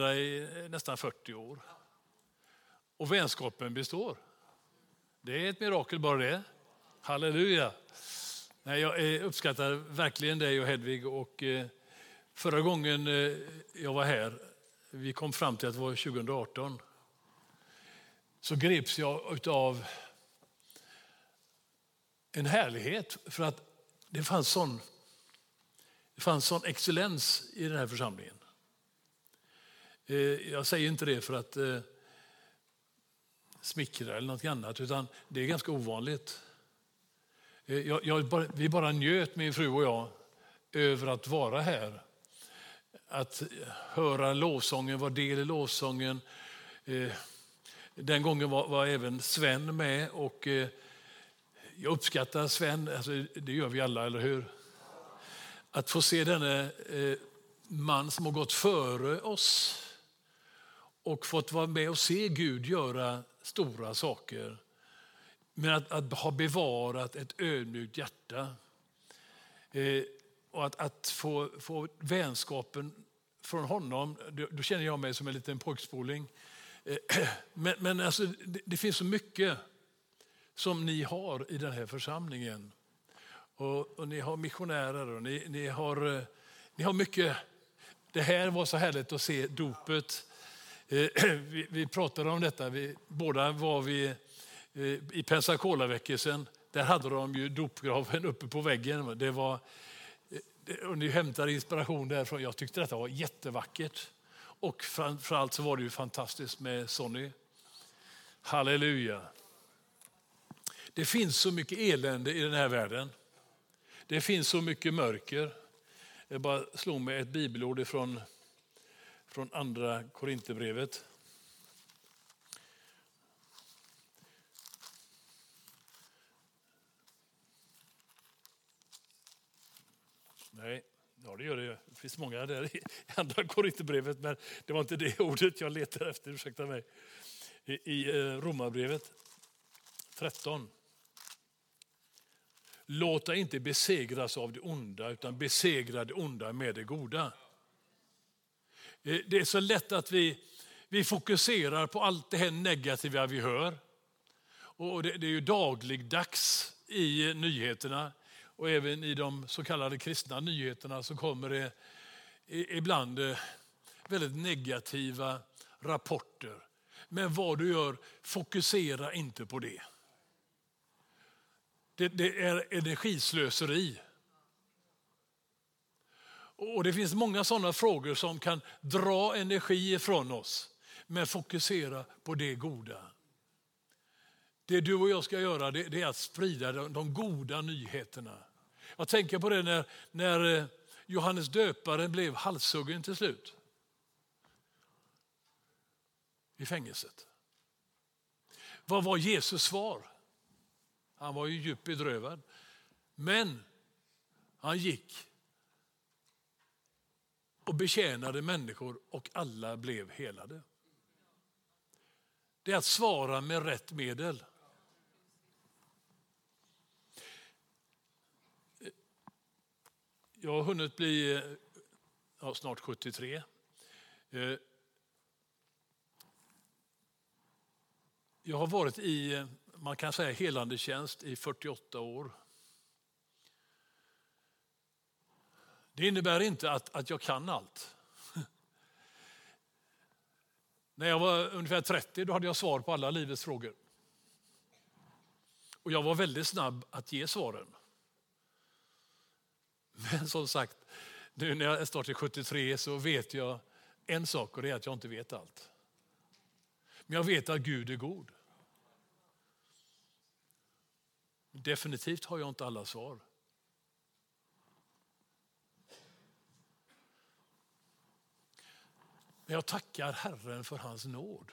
i nästan 40 år. Och vänskapen består. Det är ett mirakel bara det. Halleluja. Nej, jag eh, uppskattar verkligen dig och Hedvig. Och eh, förra gången eh, jag var här, vi kom fram till att det var 2018, så greps jag av en härlighet för att det fanns sån, det fanns sån excellens i den här församlingen. Eh, jag säger inte det för att eh, smickra eller något annat, utan det är ganska ovanligt. Eh, jag, jag, vi bara njöt, min fru och jag, över att vara här. Att höra lovsången, vara del i lovsången. Den gången var, var även Sven med och jag uppskattar Sven, alltså, det gör vi alla, eller hur? Att få se denne man som har gått före oss och fått vara med och se Gud göra stora saker. Men att, att ha bevarat ett ödmjukt hjärta. Eh, och att, att, få, få vänskapen från honom, då, då, känner jag mig som en liten pojkspoling. Eh, men men alltså, det, det, finns så mycket som ni har i den här församlingen. Och, och ni har missionärer och ni, ni, har, eh, ni har mycket. Det här var så härligt att se dopet. Eh, vi, vi pratade om detta, vi, båda var vi eh, i Pensacola-väckelsen, där hade de ju dopgraven uppe på väggen. Det var, eh, och ni hämtar inspiration därifrån. Jag tyckte detta var jättevackert. Och framförallt så var det ju fantastiskt med Sonny. Halleluja. Det finns så mycket elände i den här världen. Det finns så mycket mörker. Jag bara slog mig ett bibelord från, från andra Korinthierbrevet. Nej, ja det gör det ju. Det finns många där i andra Korinthierbrevet, men det var inte det ordet jag letade efter, ursäkta mig. I, i eh, Romarbrevet 13. Låt dig inte besegras av det onda, utan besegra det onda med det goda. Eh, det är så lätt att vi, vi fokuserar på allt det här negativa vi hör. Och det, det är ju dagligdags i nyheterna och även i de så kallade kristna nyheterna så kommer det ibland eh, väldigt negativa rapporter. Men vad du gör, fokusera inte på det. Det, det är energislöseri. Och Det finns många sådana frågor som kan dra energi ifrån oss. Men fokusera på det goda. Det du och jag ska göra det, är att sprida de, de goda nyheterna. Jag tänker på det när, när eh, Johannes döparen blev halshuggen till slut. I fängelset. Vad var Jesus svar? Han var ju djupt bedrövad. Men han gick och betjänade människor och alla blev helade. Det är att svara med rätt medel. Jag har hunnit bli ja, snart 73. Jag har varit i, man kan säga helande tjänst i 48 år. Det innebär inte att, att jag kan allt. När jag var ungefär 30 då hade jag svar på alla livets frågor. Och jag var väldigt snabb att ge svaren. Men som sagt, nu när jag är snart är 73 så vet jag en sak och det är att jag inte vet allt. Men jag vet att Gud är god. Definitivt har jag inte alla svar. Men jag tackar Herren för hans nåd.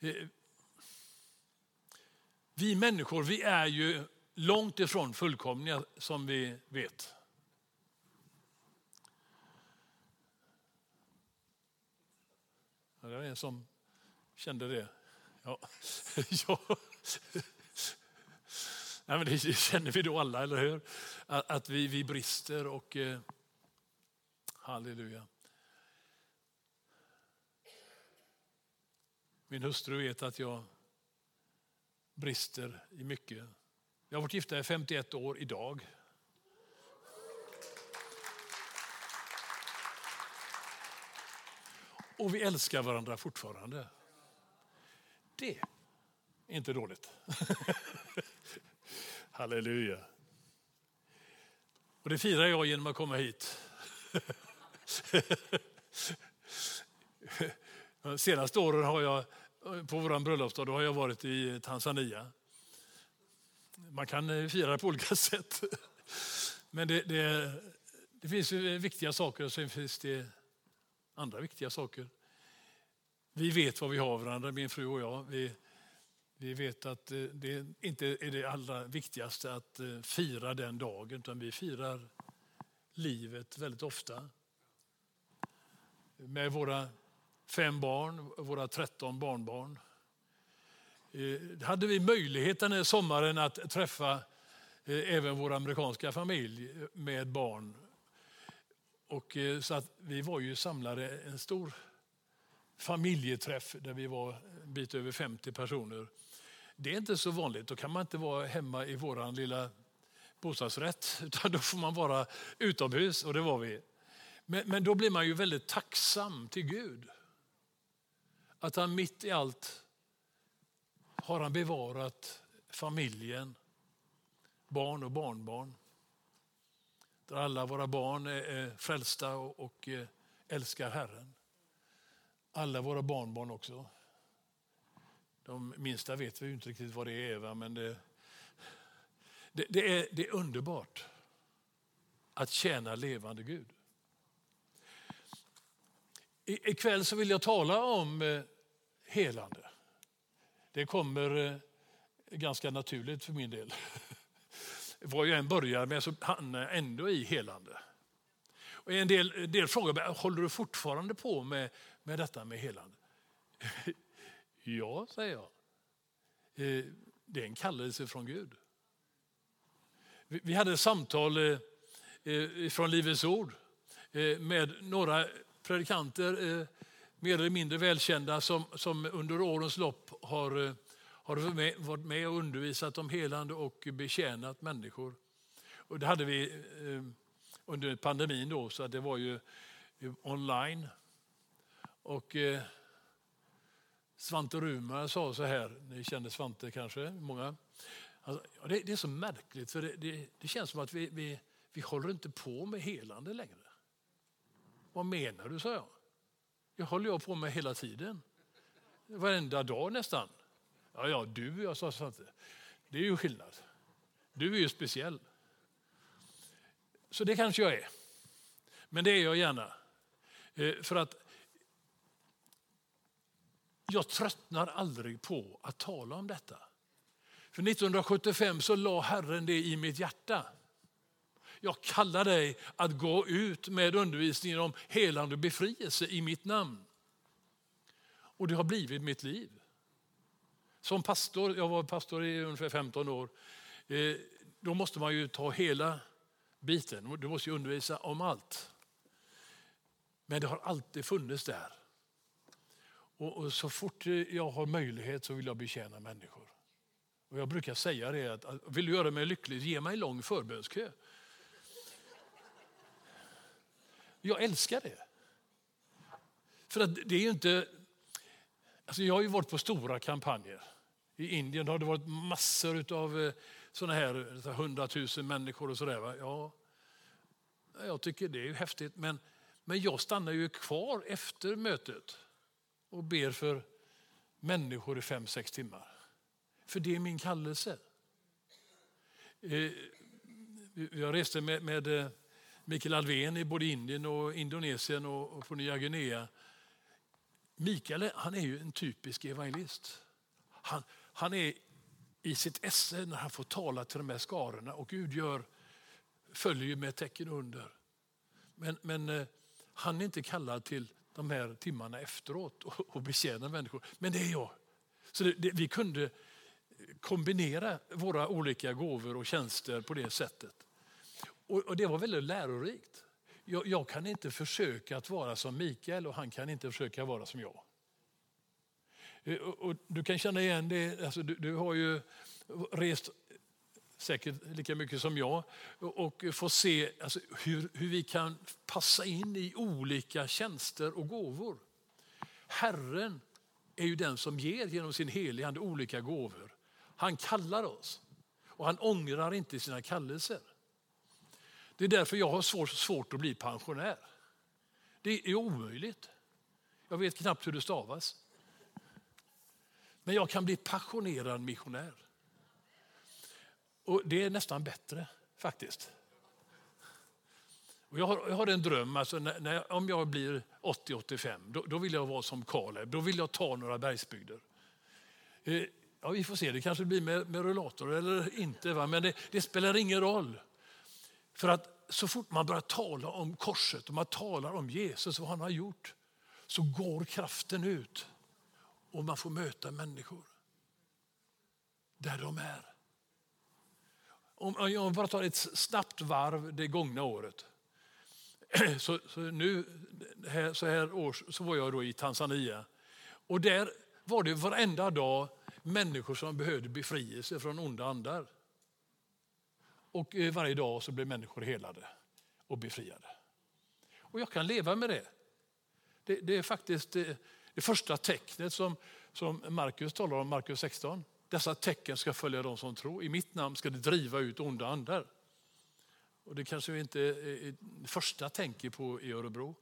Eh, vi människor vi är ju långt ifrån fullkomliga som vi vet. det var en som kände det. Ja. ja. Nej, men det känner vi då alla, eller hur? Att, vi, vi brister och eh, Halleluja. Min hustru vet att jag brister i mycket. Jag har varit gifta i 51 år idag. Och vi älskar varandra fortfarande. Det är inte dåligt. Halleluja. Och det firar jag genom att komma hit. De senaste åren har jag på vår bröllopsdag har jag varit i Tanzania. Man kan eh, fira det på olika sätt. Men det, det, det finns viktiga saker och sen finns det andra viktiga saker. Vi vet vad vi har varandra, min fru och jag. Vi, vi vet att eh, det inte är det allra viktigaste att eh, fira den dagen, utan vi firar livet väldigt ofta. Med våra fem barn, våra tretton barnbarn. Eh, hade vi möjlighet den här sommaren att träffa eh, även vår amerikanska familj med barn. Och eh, så att vi var ju samlade en stor familjeträff där vi var en bit över 50 personer. Det är inte så vanligt. Då kan man inte vara hemma i vår lilla bostadsrätt, utan då får man vara utomhus och det var vi. Men, men då blir man ju väldigt tacksam till Gud. Att han mitt i allt har han bevarat familjen, barn och barnbarn. Där alla våra barn är frälsta och eh, älskar Herren. Alla våra barnbarn också. De minsta vet vi inte riktigt vad det är, Eva, men det, det, det, är, det är underbart att tjäna levande Gud. I, ikväll så vill jag tala om eh, helande. Det kommer eh, ganska naturligt för min del. Vad jag än börjar med så hamnar jag ändå i helande. Och en del, en del frågar mig, håller du fortfarande på med, med detta med helande? Ja, säger jag. Eh, det är en kallelse från Gud. Vi hade ett samtal från Livets Ord med några predikanter, eh, mer eller mindre välkända, som, som under årens lopp har, eh, har varit med och undervisat om helande och betjänat människor. Och det hade vi eh, under pandemin då, så det var ju online. Och Svante Rumar sa så här, ni känner Svante kanske, många. Alltså, det, det, är så märkligt, för det, det, det känns som att vi, vi, vi håller inte på med helande längre. Vad menar du, sa jag. Det håller jag på med hela tiden. Varenda dag nästan. Ja, ja, du, jag sa Svante. Det är ju skillnad. Du är ju speciell. Så det kanske jag är. Men det är jag gärna. Eh, för att jag tröttnar aldrig på att tala om detta. För 1975 så la Herren det i mitt hjärta. Jag kallar dig att gå ut med undervisningen om helande och befrielse i mitt namn. Och det har blivit mitt liv. Som pastor, jag var pastor i ungefär 15 år, eh, då måste man ju ta hela biten. Du måste ju undervisa om allt. Men det har alltid funnits där. Och, och, så fort jag har möjlighet så vill jag betjäna människor. Och jag brukar säga det att vill du göra mig lycklig, ge mig en lång förbönskö. Jag älskar det. För att det är ju inte... Alltså jag har ju varit på stora kampanjer. I Indien har det varit massor av eh, sådana här hundratusen människor och sådär. Ja, jag tycker det är häftigt, men, men jag stannar ju kvar efter mötet och ber för människor i fem, sex timmar. För det är min kallelse. Eh, jag reste med, med eh, Mikael Alvén i både Indien och Indonesien och på Nya Guinea. Mikael han är ju en typisk evangelist. Han, han är i sitt esse när han får tala till de här skarorna och Gud gör, följer med tecken under. Men, men eh, han är inte kallad till de här timmarna efteråt och, och betjäna människor. Men det är jag. Så det, det, vi kunde kombinera våra olika gåvor och tjänster på det sättet. Och, och det var väldigt lärorikt. jag, jag kan inte försöka att vara som Mikael och han kan inte försöka vara som jag. Eh, och, och du kan känna igen det, alltså, du, du har ju rest säkert lika mycket som jag, och få se alltså, hur, hur vi kan passa in i olika tjänster och gåvor. Herren är ju den som ger genom sin helige Ande olika gåvor. Han kallar oss och han ångrar inte sina kallelser. Det är därför jag har svårt, svårt att bli pensionär. Det är omöjligt. Jag vet knappt hur det stavas. Men jag kan bli passionerad missionär. Och Det är nästan bättre faktiskt. Och jag, har, jag har en dröm, alltså när, när, om jag blir 80-85, då, då, vill jag vara som Kaleb. Då vill jag ta några bergsbygder. Eh, ja, vi får se, det kanske blir med, med rullator eller inte. Va? Men det, det, spelar ingen roll. För att så fort man börjar tala om korset och man talar om Jesus och vad han har gjort, så går kraften ut och man får möta människor där de är. Om jag bara tar ett snabbt varv det gångna året. Så, så nu, här, så här års, så var jag då i Tanzania. Och där var det varenda dag människor som behövde befrielse från onda andar. Och eh, varje dag så blir människor helade och befriade. Och jag kan leva med det. Det, det är faktiskt det, det, första tecknet som, som Markus talar om, Markus 16. Dessa tecken ska följa de som tror. I mitt namn ska det driva ut onda andar. Och det kanske vi inte är första tänker på i Örebro.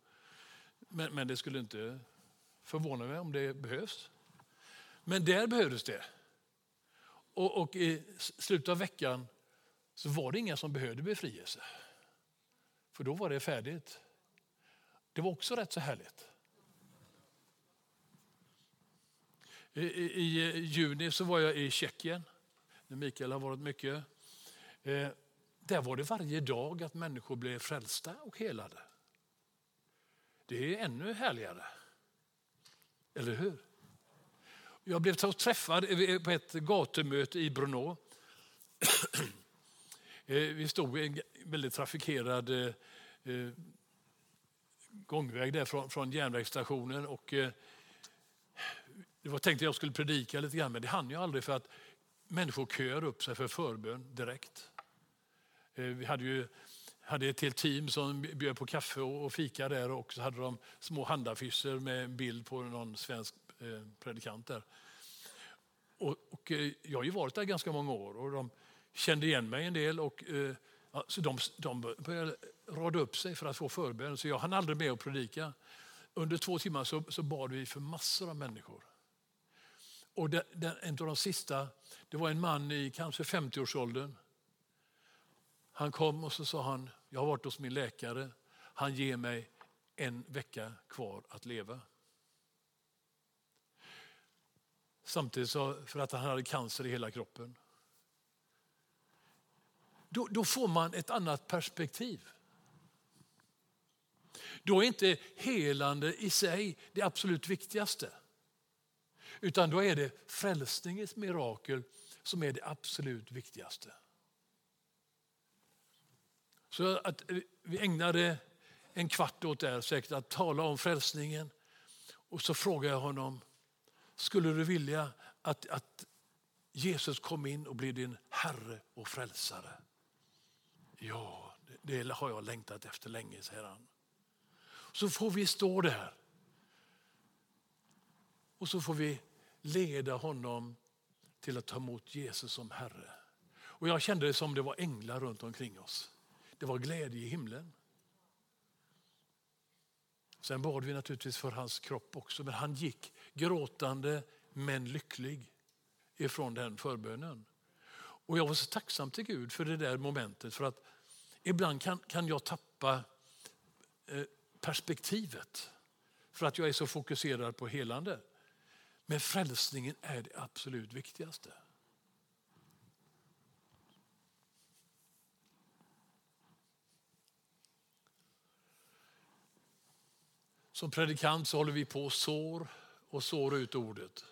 Men, men det skulle inte förvåna mig om det behövs. Men där behövdes det. Och, och i slutet av veckan så var det inga som behövde befrielse. För då var det färdigt. Det var också rätt så härligt. I, i, i juni så var jag i Tjeckien, när Mikael har varit mycket. Eh, där var det varje dag att människor blev frälsta och helade. Det är ännu härligare. Eller hur? Jag blev träffad på ett gatumöte i Brno. Eh, vi stod i en väldigt trafikerad eh, eh, gångväg där från, från järnvägsstationen. Och, det var tänkt att jag skulle predika lite grann, men det hann jag aldrig för att människor köar upp sig för förbön direkt. Vi hade ju hade ett helt team som bjöd på kaffe och fika där och så hade de små handaffischer med en bild på någon svensk predikant där. Och, och jag har ju varit där ganska många år och de kände igen mig en del och eh, ja, så de, de började rada upp sig för att få förbön. Så jag hann aldrig med att predika. Under två timmar så, så bad vi för massor av människor. Och den, den, en av de sista, det var en man i kanske 50-årsåldern. Han kom och så sa han, jag har varit hos min läkare. Han ger mig en vecka kvar att leva. Samtidigt så, för att han hade cancer i hela kroppen. Då, då får man ett annat perspektiv. Då är inte helande i sig det absolut viktigaste. Utan då är det frälsningens mirakel som är det absolut viktigaste. Så att eh, vi ägnade en kvart åt det här, säkert att tala om frälsningen. Och så frågade jag honom, skulle du vilja att, att Jesus kom in och blev din Herre och frälsare? Ja, det, har jag längtat efter länge, säger han. Så får vi stå där. Och så får vi leda honom till att ta emot Jesus som Herre. Och Jag kände det som det var änglar runt omkring oss. Det var glädje i himlen. Sen bad vi naturligtvis för hans kropp också, men han gick gråtande men lycklig ifrån den förbönen. Och Jag var så tacksam till Gud för det där momentet. För att ibland kan, kan jag tappa eh, perspektivet för att jag är så fokuserad på helande. Men frälsningen är det absolut viktigaste. Som predikant så håller vi på och sår och sår ut ordet.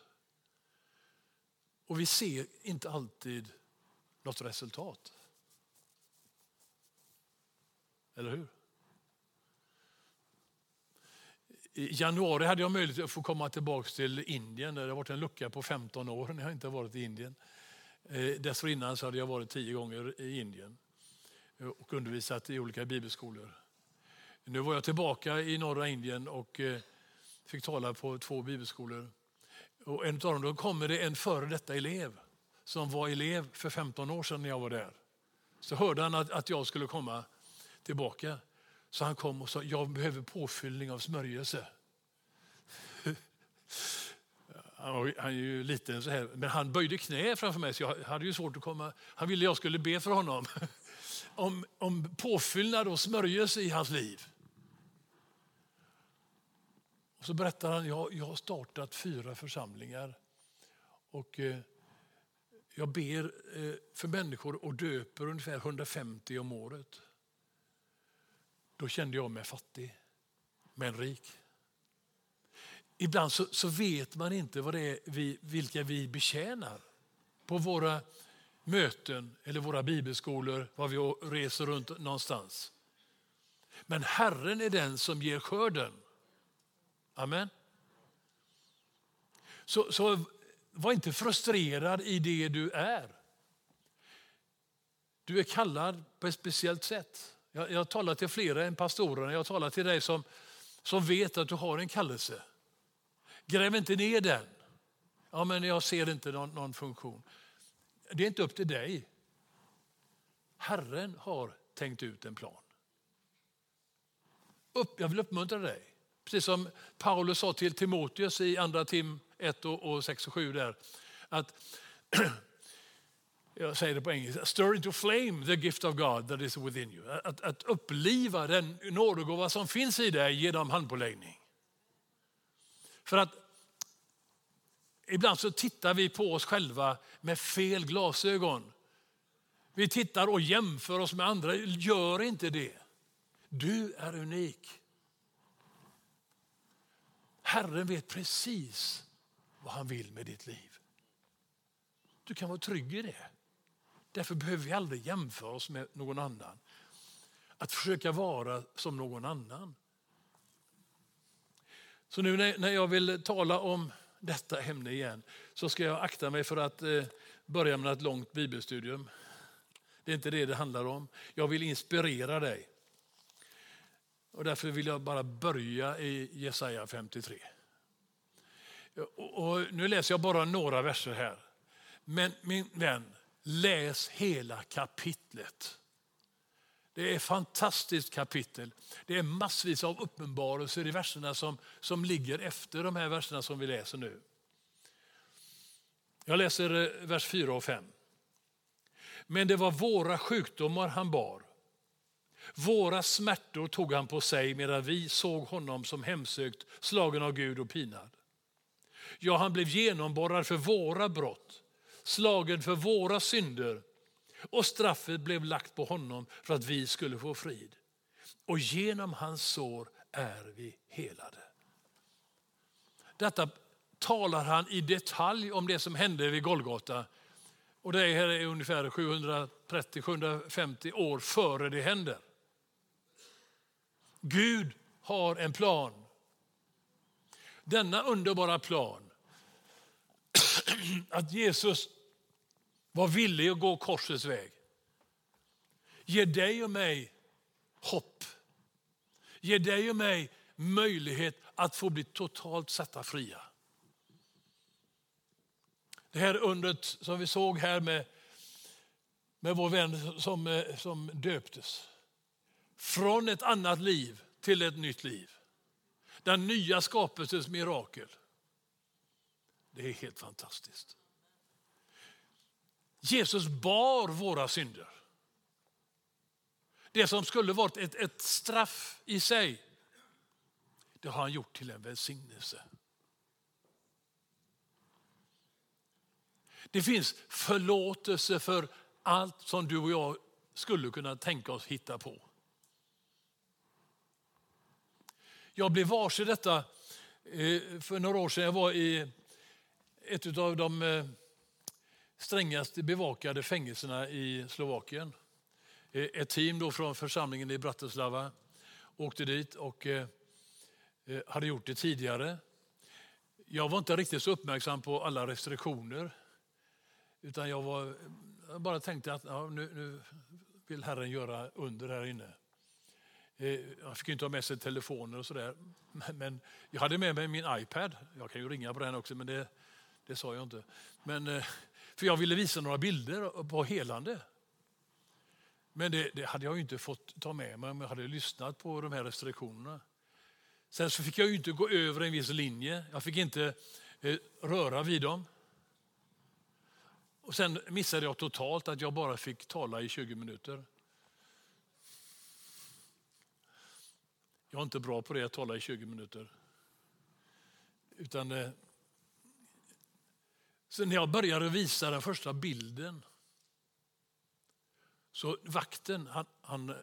Och vi ser inte alltid något resultat. Eller hur? I januari hade jag möjlighet att få komma tillbaka till Indien. Det har varit en lucka på 15 år när jag inte har varit i Indien. Eh, dessförinnan så hade jag varit tio gånger i Indien eh, och undervisat i olika bibelskolor. Nu var jag tillbaka i norra Indien och eh, fick tala på två bibelskolor. Och en av dem då kommer det en före detta elev som var elev för 15 år sedan när jag var där. Så hörde han att, att jag skulle komma tillbaka. Så han kom och sa, jag behöver påfyllning av smörjelse. Han är ju liten så här, men han böjde knä framför mig så jag hade ju svårt att komma. Han ville jag skulle be för honom om, om påfyllnad och smörjelse i hans liv. Och så berättar han, jag, jag har startat fyra församlingar och eh, jag ber eh, för människor och döper ungefär 150 om året. Då kände jag mig fattig, men rik. Ibland så, så vet man inte vad det är vi, vilka vi betjänar på våra möten eller våra bibelskolor, var vi reser runt någonstans. Men Herren är den som ger skörden. Amen. Så, så var inte frustrerad i det du är. Du är kallad på ett speciellt sätt. Jag, jag talar till flera än pastorerna. Jag talar till dig som, som vet att du har en kallelse. Gräv inte ner den. Ja, men jag ser inte någon, någon funktion. Det är inte upp till dig. Herren har tänkt ut en plan. Upp, jag vill uppmuntra dig. Precis som Paulus sa till Timoteus i andra Tim 1 och 6 och 7 där. Att, jag säger det på engelska, stir into flame the gift of God that is within you. Att, att uppliva den nådegåva som finns i dig genom handpåläggning. För att ibland så tittar vi på oss själva med fel glasögon. Vi tittar och jämför oss med andra. Gör inte det. Du är unik. Herren vet precis vad han vill med ditt liv. Du kan vara trygg i det. Därför behöver vi aldrig jämföra oss med någon annan. Att försöka vara som någon annan. Så nu när jag vill tala om detta ämne igen så ska jag akta mig för att eh, börja med ett långt bibelstudium. Det är inte det det handlar om. Jag vill inspirera dig. Och därför vill jag bara börja i Jesaja 53. Och nu läser jag bara några verser här. Men min vän, läs hela kapitlet. Det är ett fantastiskt kapitel. Det är massvis av uppenbarelser i verserna som, som ligger efter de här verserna som vi läser nu. Jag läser eh, vers 4 och 5. Men det var våra sjukdomar han bar. Våra smärtor tog han på sig medan vi såg honom som hemsökt, slagen av Gud och pinad. Ja, han blev genomborrad för våra brott, slagen för våra synder och straffet blev lagt på honom för att vi skulle få frid. Och genom hans sår är vi helade. Detta talar han i detalj om det som hände vid Golgata. Och det är ungefär 730-750 år före det händer. Gud har en plan. Denna underbara plan att Jesus var villig att gå korsets väg. ger dig och mig hopp. Ger dig och mig möjlighet att få bli totalt satta fria. Det här undret som vi såg här med, med vår vän som, eh, som döptes. Från ett annat liv till ett nytt liv. Den nya skapelsens mirakel. Det är helt fantastiskt. Jesus bar våra synder. Det som skulle varit ett, ett straff i sig, det har han gjort till en välsignelse. Det finns förlåtelse för allt som du och jag skulle kunna tänka oss hitta på. Jag blev varse detta eh, för några år sedan. Jag var i ett av de eh, strängast bevakade fängelserna i Slovakien. Eh, ett team då från församlingen i Bratislava åkte dit och hade gjort det tidigare. Jag var inte riktigt så uppmärksam på alla restriktioner. Utan jag, var, jag bara tänkte att ja, nu, nu vill Herren göra under här inne. Eh, jag fick inte ha med sig telefoner och sådär. Men jag hade med mig min iPad. Jag kan ju ringa på den också, men det, det sa jag inte. Men, eh, för jag ville visa några bilder på helande. Men det, det hade jag inte fått ta med mig om jag hade lyssnat på de här restriktionerna. Sen så fick jag ju inte gå över en viss linje. Jag fick inte eh, röra vid dem. Och sen missade jag totalt att jag bara fick tala i 20 minuter. Jag är inte bra på det, att tala i 20 minuter. Utan, eh, så när jag började visa den första bilden så vakten han, han eh,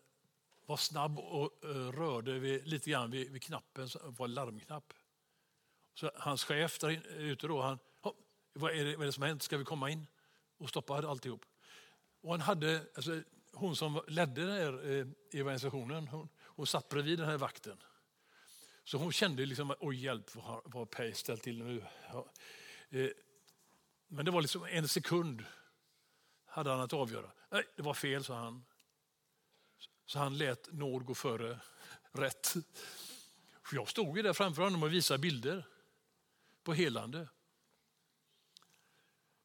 var snabb och eh, rörde vid, lite grann vid, vid knappen, som var en larmknapp. Så hans chef där eh, ute då, han, vad är, det, vad är det som har hänt? Ska vi komma in? Och stoppa alltihop. Och han hade, alltså, hon som ledde den här eh, evangelisationen, hon, hon satt bredvid den här vakten. Så hon kände liksom, oj hjälp vad har, vad Pej ställt till nu. Ja. Eh, men det var liksom en sekund hade han att avgöra. Nej, det var fel, sa han. Så han lät nåd gå före rätt. För jag stod ju där framför honom och visade bilder på helande.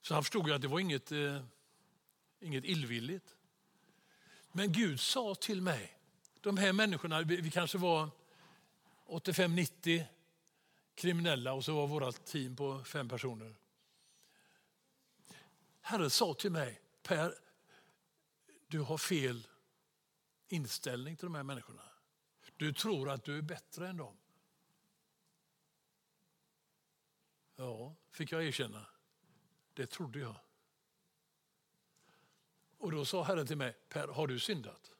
Så han förstod att det var inget, eh, inget illvilligt. Men Gud sa till mig, de här människorna, vi kanske var 85-90 kriminella och så var vårt team på fem personer. Herren sa till mig, Per, du har fel inställning till de här människorna. Du tror att du är bättre än dem. Ja, fick jag erkänna. Det trodde jag. Och då sa Herren till mig, Per, har du syndat?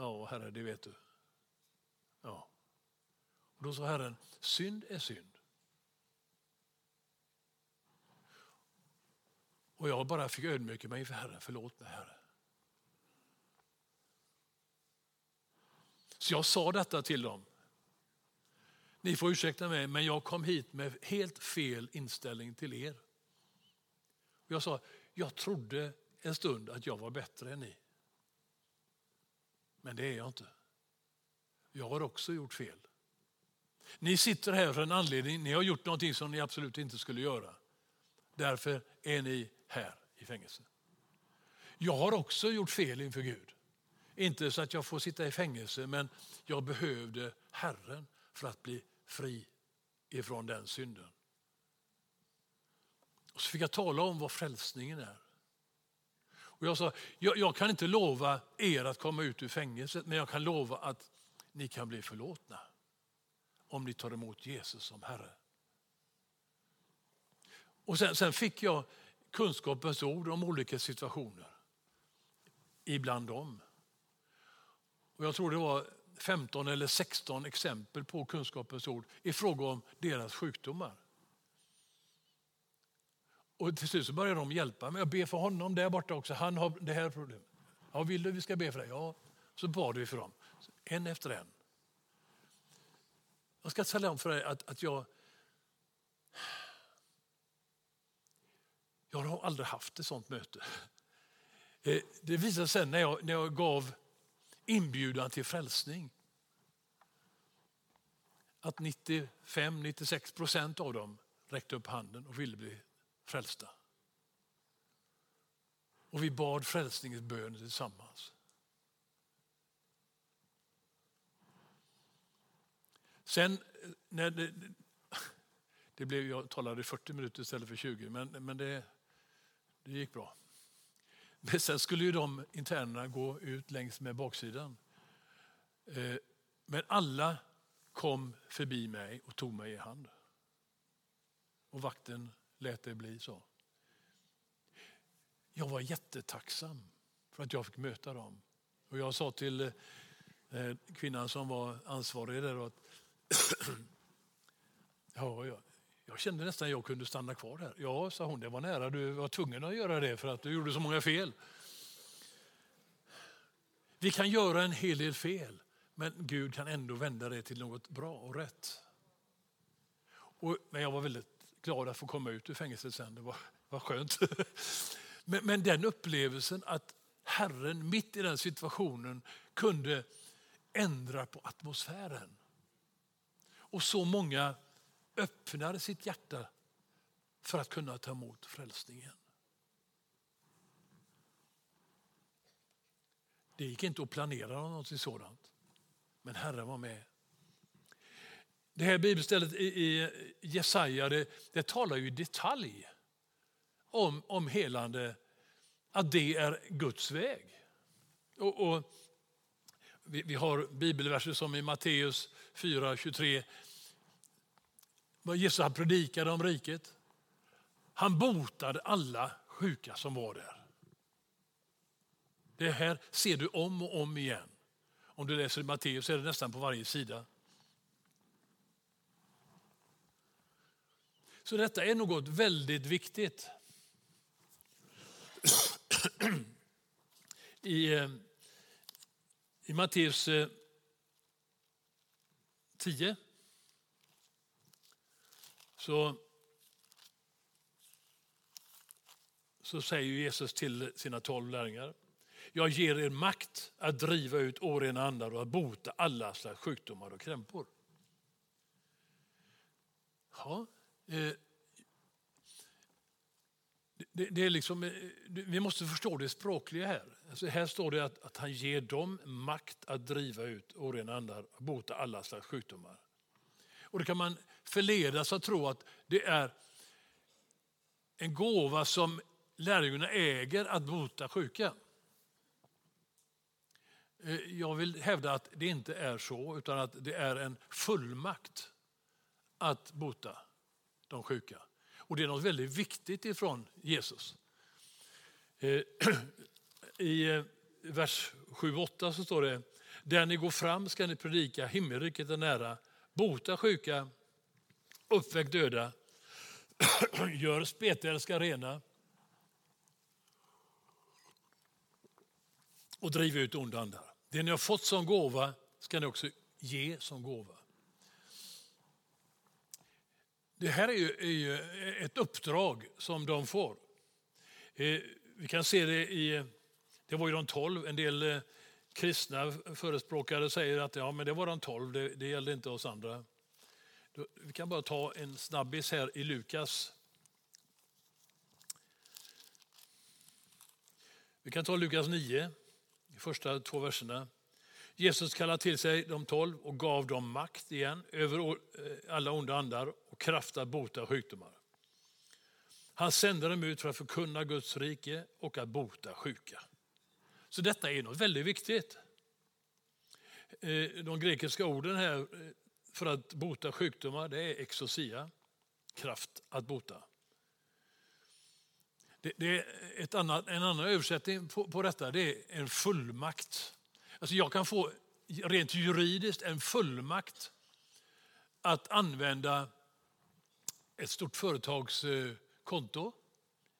Ja, Herre, det vet du. Ja. Och då sa Herren, synd är synd. Och jag bara fick ödmjuka mig inför Herren, förlåt mig Herre. Så jag sa detta till dem. Ni får ursäkta mig, men jag kom hit med helt fel inställning till er. Jag sa, jag trodde en stund att jag var bättre än ni. Men det är jag inte. Jag har också gjort fel. Ni sitter här för en anledning, ni har gjort någonting som ni absolut inte skulle göra. Därför är ni här i fängelse. Jag har också gjort fel inför Gud. Inte så att jag får sitta i fängelse, men jag behövde Herren för att bli fri ifrån den synden. Och så fick jag tala om vad frälsningen är. Och jag sa, jag, jag kan inte lova er att komma ut ur fängelset, men jag kan lova att ni kan bli förlåtna om ni tar emot Jesus som Herre. Och sen, sen fick jag kunskapens ord om olika situationer ibland dem. Och jag tror det var 15 eller 16 exempel på kunskapens ord i fråga om deras sjukdomar. Och till slut så börjar de hjälpa mig. Jag ber för honom där borta också. Han har det här problemet. Ja, vill du vi ska be för dig? Ja. Så bad vi för dem. En efter en. Jag ska tala om för dig att, att jag Jag har aldrig haft ett sånt möte. Eh, det visade sig när jag, när jag gav inbjudan till frälsning att 95-96 procent av dem räckte upp handen och ville bli frälsta. Och vi bad frälsningens bön tillsammans. Sen eh, när det, det blev, jag talade 40 minuter istället för 20, men, men det, det gick bra. Men sen skulle ju de internerna gå ut längs med baksidan. Eh, men alla kom förbi mig och tog mig i hand. Och vakten lät det bli så. Jag var jättetacksam för att jag fick möta dem. Och jag sa till eh, kvinnan som var ansvarig där att ja, jag, jag kände nästan att jag kunde stanna kvar här. Ja, sa hon, det var nära. Du var tvungen att göra det för att du gjorde så många fel. Vi kan göra en hel del fel, Men Gud kan ändå vända det till något bra och rätt. Och, men jag var väldigt glad att få komma ut ur fängelset sen. Det var, var skönt. Men, men den upplevelsen att Herren mitt i den situationen kunde ändra på atmosfären. Och så många öppnade sitt hjärta för att kunna ta emot frälsningen. Det gick inte att planera något sådant, men Herren var med. Det här bibelstället i Jesaja det, det talar ju i detalj om, om helande, att det är Guds väg. Och, och vi, vi, har bibelverser som i Matteus 4.23. Jesus han predikade om riket. Han botade alla sjuka som var där. Det här ser du om och om igen. Om du läser Matteus är det nästan på varje sida. Så detta är något väldigt viktigt. I, eh, i Matteus eh, 10 så, så säger Jesus till sina tolv lärjungar jag ger er makt att driva ut orena andar och att bota alla slags sjukdomar och krämpor. Ja, Eh, det, det, är liksom, eh, vi måste förstå det språkliga här. Alltså här står det att, att han ger dem makt att driva ut orena andar och bota alla slags sjukdomar. Och Då kan man förledas att tro att det är en gåva som lärjungarna äger att bota sjuka. Eh, jag vill hävda att det inte är så, utan att det är en fullmakt att bota de sjuka. Och det är något väldigt viktigt ifrån Jesus. Eh, I eh, vers 7-8 så står det, där ni går fram ska ni predika, himmelriket är nära, bota sjuka, uppväck döda, gör spetälska rena, och driv ut onda andar. Det ni har fått som gåva ska ni också ge som gåva. Det här är ju, är ju ett uppdrag som de får. Eh, vi kan se det i, det var ju de tolv, en del eh, kristna förespråkare säger att ja, men det var de tolv, det, det gällde inte oss andra. Vi kan bara ta en snabbis här i Lukas. Vi kan ta Lukas 9 de första två verserna. Jesus kallade till sig de tolv och gav dem makt igen över eh, alla onda andar och kraft att bota sjukdomar. Han sände dem ut för att förkunna Guds rike och att bota sjuka. Så detta är något väldigt viktigt. Eh, de grekiska orden här eh, för att bota sjukdomar det är exosia, kraft att bota. Det, det är ett annat, en annan översättning på, på detta, det är en fullmakt. Alltså jag kan få rent juridiskt en fullmakt att använda ett stort företags eh, konto.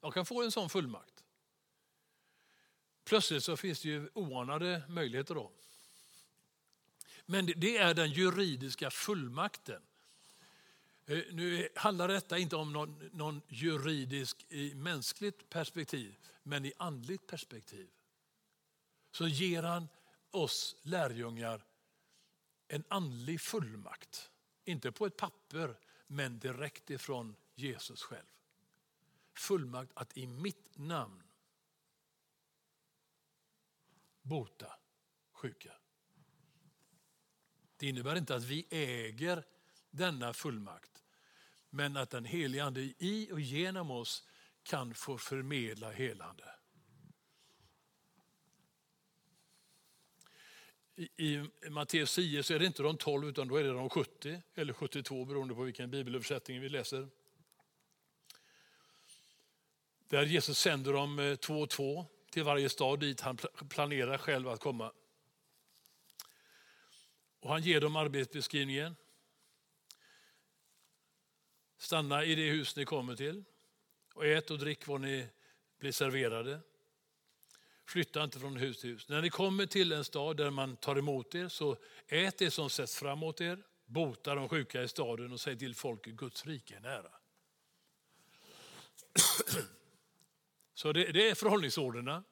Jag kan få en sån fullmakt. Plötsligt så finns det ju oanade möjligheter då. Men det är den juridiska fullmakten. Eh, nu handlar detta inte om någon, någon juridisk i mänskligt perspektiv, men i andligt perspektiv. Så ger han oss lärjungar en andlig fullmakt. Inte på ett papper, men direkt ifrån Jesus själv. Fullmakt att i mitt namn bota sjuka. Det innebär inte att vi äger denna fullmakt. Men att den helige Ande i och genom oss kan få förmedla helande. I, I Matteus 10 så är det inte de 12 utan då är det de 70 eller 72 beroende på vilken bibelöversättning vi läser. Där Jesus sänder dem eh, två och två till varje stad dit han planerar själv att komma. Och han ger dem arbetsbeskrivningen. Stanna i det hus ni kommer till och ät och drick vad ni blir serverade flytta inte från hus till hus. När ni kommer till en stad där man tar emot er, så ät det som sätts framåt er, bota de sjuka i staden och säg till folket Guds rike är nära. Så det, det är förhållningsorderna.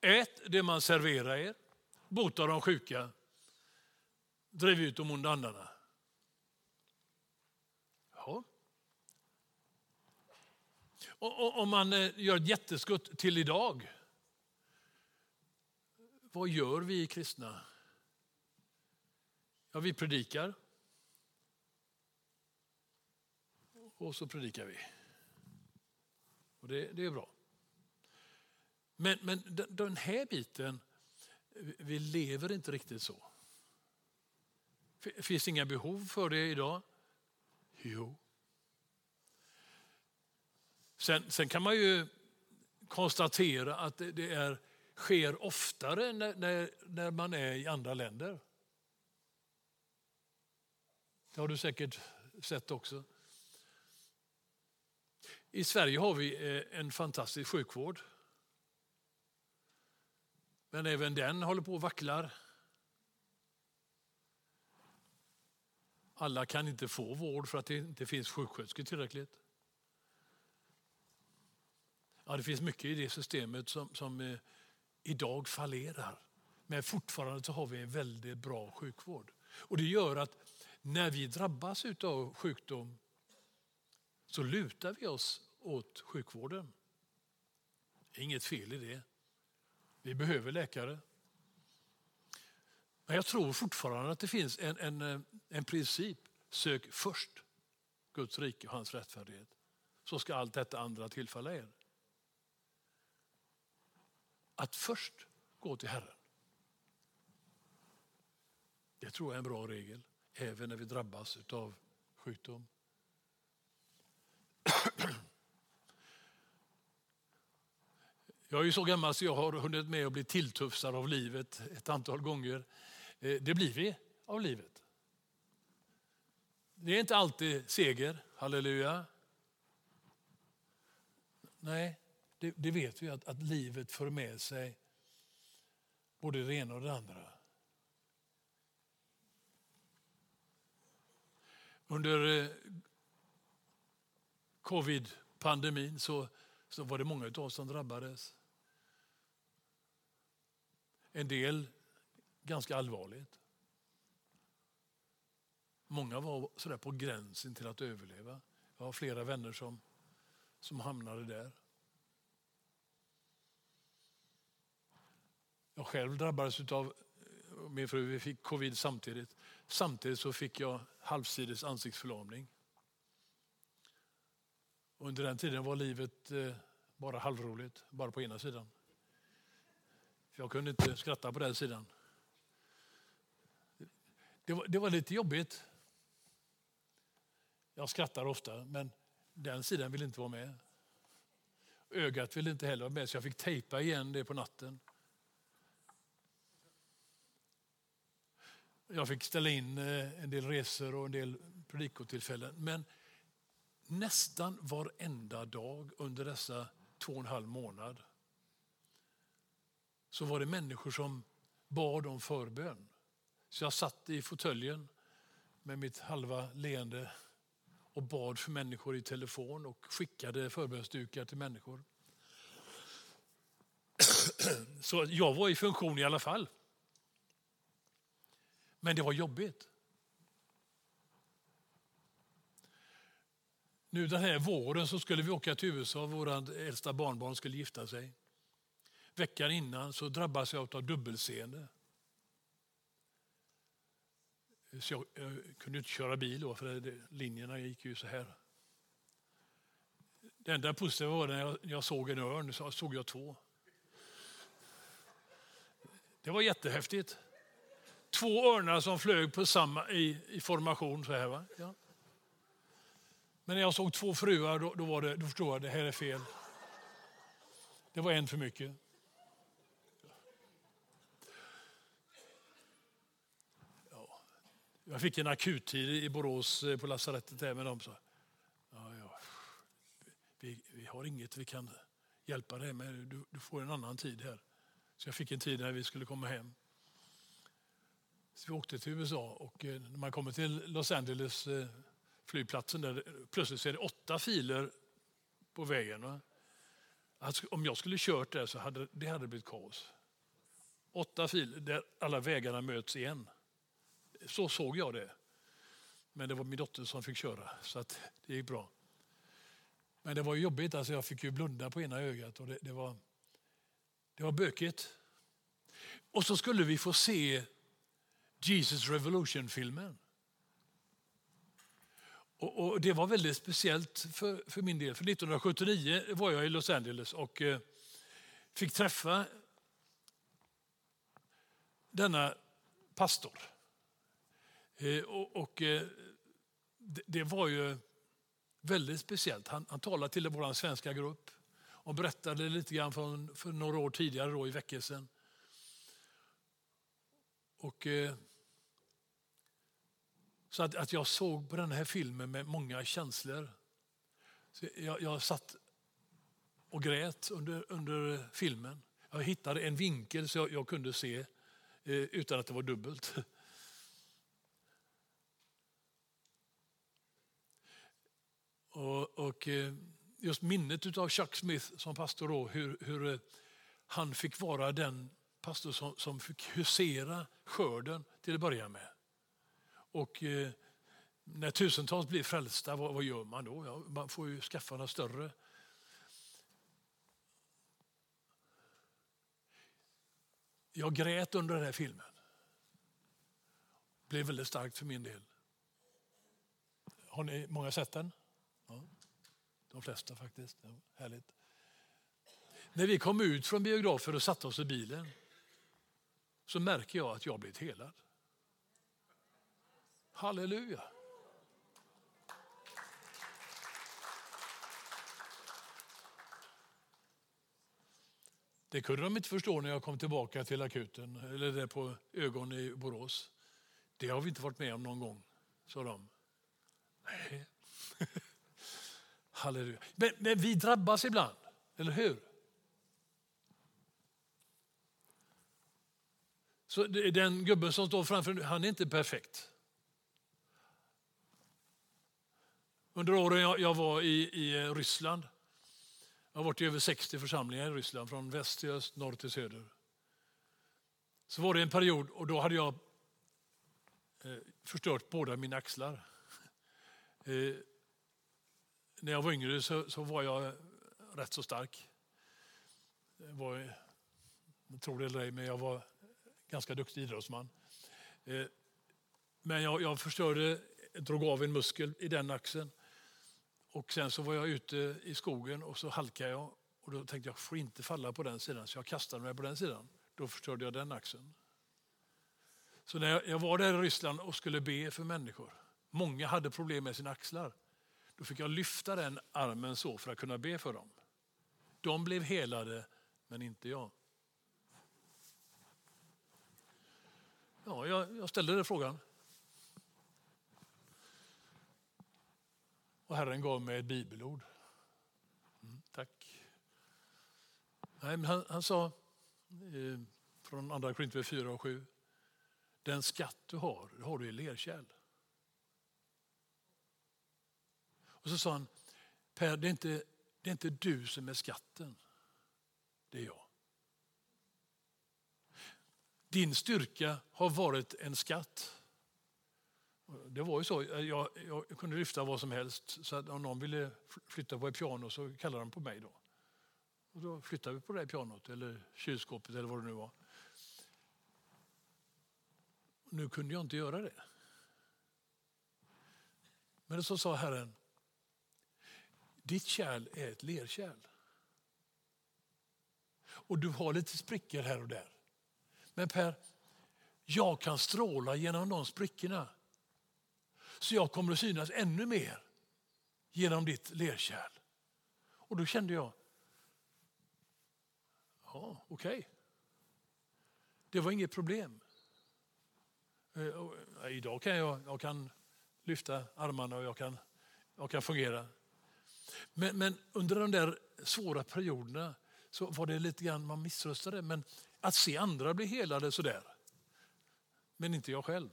Ät det man serverar er, bota de sjuka, driv ut de onda andarna. Ja. Och, om man eh, gör ett jätteskutt till idag. Vad gör vi kristna? Ja, vi predikar. Och så predikar vi. Och det, det är bra. Men, men den här biten, vi lever inte riktigt så. Finns inga behov för det idag? Jo. Sen, sen kan man ju konstatera att det, det är, sker oftare när, när, när man är i andra länder. Det har du säkert sett också. I Sverige har vi eh, en fantastisk sjukvård. Men även den håller på att vacklar. Alla kan inte få vård för att det inte finns sjuksköterskor tillräckligt. Ja, det finns mycket i det systemet som, som eh, idag fallerar. Men fortfarande så har vi en väldigt bra sjukvård. Och Det gör att när vi drabbas av sjukdom så lutar vi oss åt sjukvården. Det är inget fel i det. Vi behöver läkare. Men jag tror fortfarande att det finns en, en, en princip. Sök först Guds rike och hans rättfärdighet. Så ska allt detta andra tillfalla er. Att först gå till Herren. Det tror jag är en bra regel, även när vi drabbas av sjukdom. Jag är så gammal så jag har hunnit med att bli tilltufsad av livet ett antal gånger. Eh, det blir vi av livet. Det är inte alltid seger, halleluja. Nej, det, det vet vi att, att livet för med sig både det ena och det andra. Under eh, covid-pandemin så, så var det många av oss som drabbades. En del ganska allvarligt. Många var sådär på gränsen till att överleva. Jag har flera vänner som, som hamnade där. Jag själv drabbades av eh, min fru, vi fick covid samtidigt. Samtidigt så fick jag halvsides ansiktsförlamning. Under den tiden var livet eh, bara halvroligt, bara på ena sidan. Jag kunde inte skratta på den sidan. Det var, det var lite jobbigt. Jag skrattar ofta, men den sidan vill inte vara med. Ögat ville inte heller vara med, så jag fick tejpa igen det på natten. Jag fick ställa in eh, en del resor och en del predikotillfällen. Men nästan varenda dag under dessa två och en halv månad så var det människor som bad om förbön. Så jag satt i fåtöljen med mitt halva leende och bad för människor i telefon och skickade förbönsdukar till människor. Så jag var i funktion i alla fall. Men det var jobbigt. Nu den här våren så skulle vi åka till USA. Vår äldsta barnbarn skulle gifta sig. Veckan innan så drabbades jag av dubbelseende. Så jag, jag, kunde inte köra bil då, för det, linjerna gick ju så här. Det enda positiva var när jag, jag såg en örn, så såg jag två. Det var jättehäftigt. Två örnar som flög på samma, i, i formation. så här va? Ja. Men när jag såg två fruar då, då, var det, då förstod jag att det här är fel. Det var en för mycket. Jag fick en akuttid i Borås eh, på lasarettet där med dem. Så, ja, ja, vi, vi har inget vi kan hjälpa dig med, du, du får en annan tid här. Så jag fick en tid när vi skulle komma hem. Så vi åkte till USA och eh, när man kommer till Los Angeles eh, flygplatsen där plötsligt så är det åtta filer på vägen. Alltså, om jag skulle kört där så hade det hade blivit kaos. Åtta filer där alla vägarna möts igen. Så såg jag det. Men det var min dotter som fick köra så att det gick bra. Men det var jobbigt, alltså jag fick ju blunda på ena ögat och det, det var, det var bökigt. Och så skulle vi få se Jesus Revolution-filmen. Och, och, Det var väldigt speciellt för, för min del. För 1979 var jag i Los Angeles och eh, fick träffa denna pastor. Eh, och, och eh, det, det, var ju väldigt speciellt. Han, han talade till vår svenska grupp och berättade lite grann från, för några år tidigare då, i väckelsen. Och, eh, så att, att jag såg på den här filmen med många känslor. Så jag, jag satt och grät under, under filmen. Jag hittade en vinkel så jag, jag kunde se eh, utan att det var dubbelt. Och, och eh, just minnet av Chuck Smith som pastor, då, hur, hur eh, han fick vara den pastor som, som fick husera skörden till att börja med. Och eh, när tusentals blir frälsta, vad, vad gör man då? Ja, man får ju skaffa några större. Jag grät under den här filmen. Det blev väldigt starkt för min del. Har ni många sett den? Ja, de flesta faktiskt. Ja, härligt. När vi kom ut från biografen och satte oss i bilen så märker jag att jag blivit helad. Halleluja. Det kunde de inte förstå när jag kom tillbaka till akuten, eller där på ögon i Borås. Det har vi inte varit med om någon gång, sa de. Nej. Halleluja. Men, men vi drabbas ibland, eller hur? Så den gubben som står framför han är inte perfekt. Under åren jag, var i, i Ryssland, jag har varit i över 60 församlingar i Ryssland, från väst till öst, norr till söder. Så var det en period och då hade jag eh, förstört båda mina axlar. Eh, när jag var yngre så, så, var jag rätt så stark. Jag var, tror det eller ej, men jag var ganska duktig idrottsman. Eh, men jag, jag förstörde, drog av en muskel i den axeln. Och sen så var jag ute i skogen och så halkade jag. Och då tänkte jag, jag får inte falla på den sidan, så jag kastade mig på den sidan. Då förstörde jag den axeln. Så när jag, jag var där i Ryssland och skulle be för människor, många hade problem med sina axlar. Då fick jag lyfta den armen så för att kunna be för dem. De blev helade, men inte jag. Ja, jag, jag ställde den frågan. Och Herren gav mig ett bibelord. Mm, tack. Nej, men han, han sa eh, från andra Korinthierbrevet 4 och 7. Den skatt du har, det har du i lerkärl. Och så sa han, Per, det är, inte, det är inte du som är skatten, det är jag. Din styrka har varit en skatt. Det var ju så, jag, jag kunde lyfta vad som helst. Så om någon ville flytta på ett piano så kallade de på mig. Då Och då flyttade vi på det pianot eller kylskåpet eller vad det nu var. Nu kunde jag inte göra det. Men så sa Herren, ditt kärl är ett lerkärl. Och du har lite sprickor här och där. Men Per, jag kan stråla genom de sprickorna. Så jag kommer att synas ännu mer genom ditt lerkärl. Och då kände jag, ja okej. Okay. Det var inget problem. Eh, idag kan jag, jag kan lyfta armarna och jag kan, jag kan fungera. Men, men, under de där svåra perioderna så var det lite grann man missröstade. Men att se andra bli helade sådär. Men inte jag själv.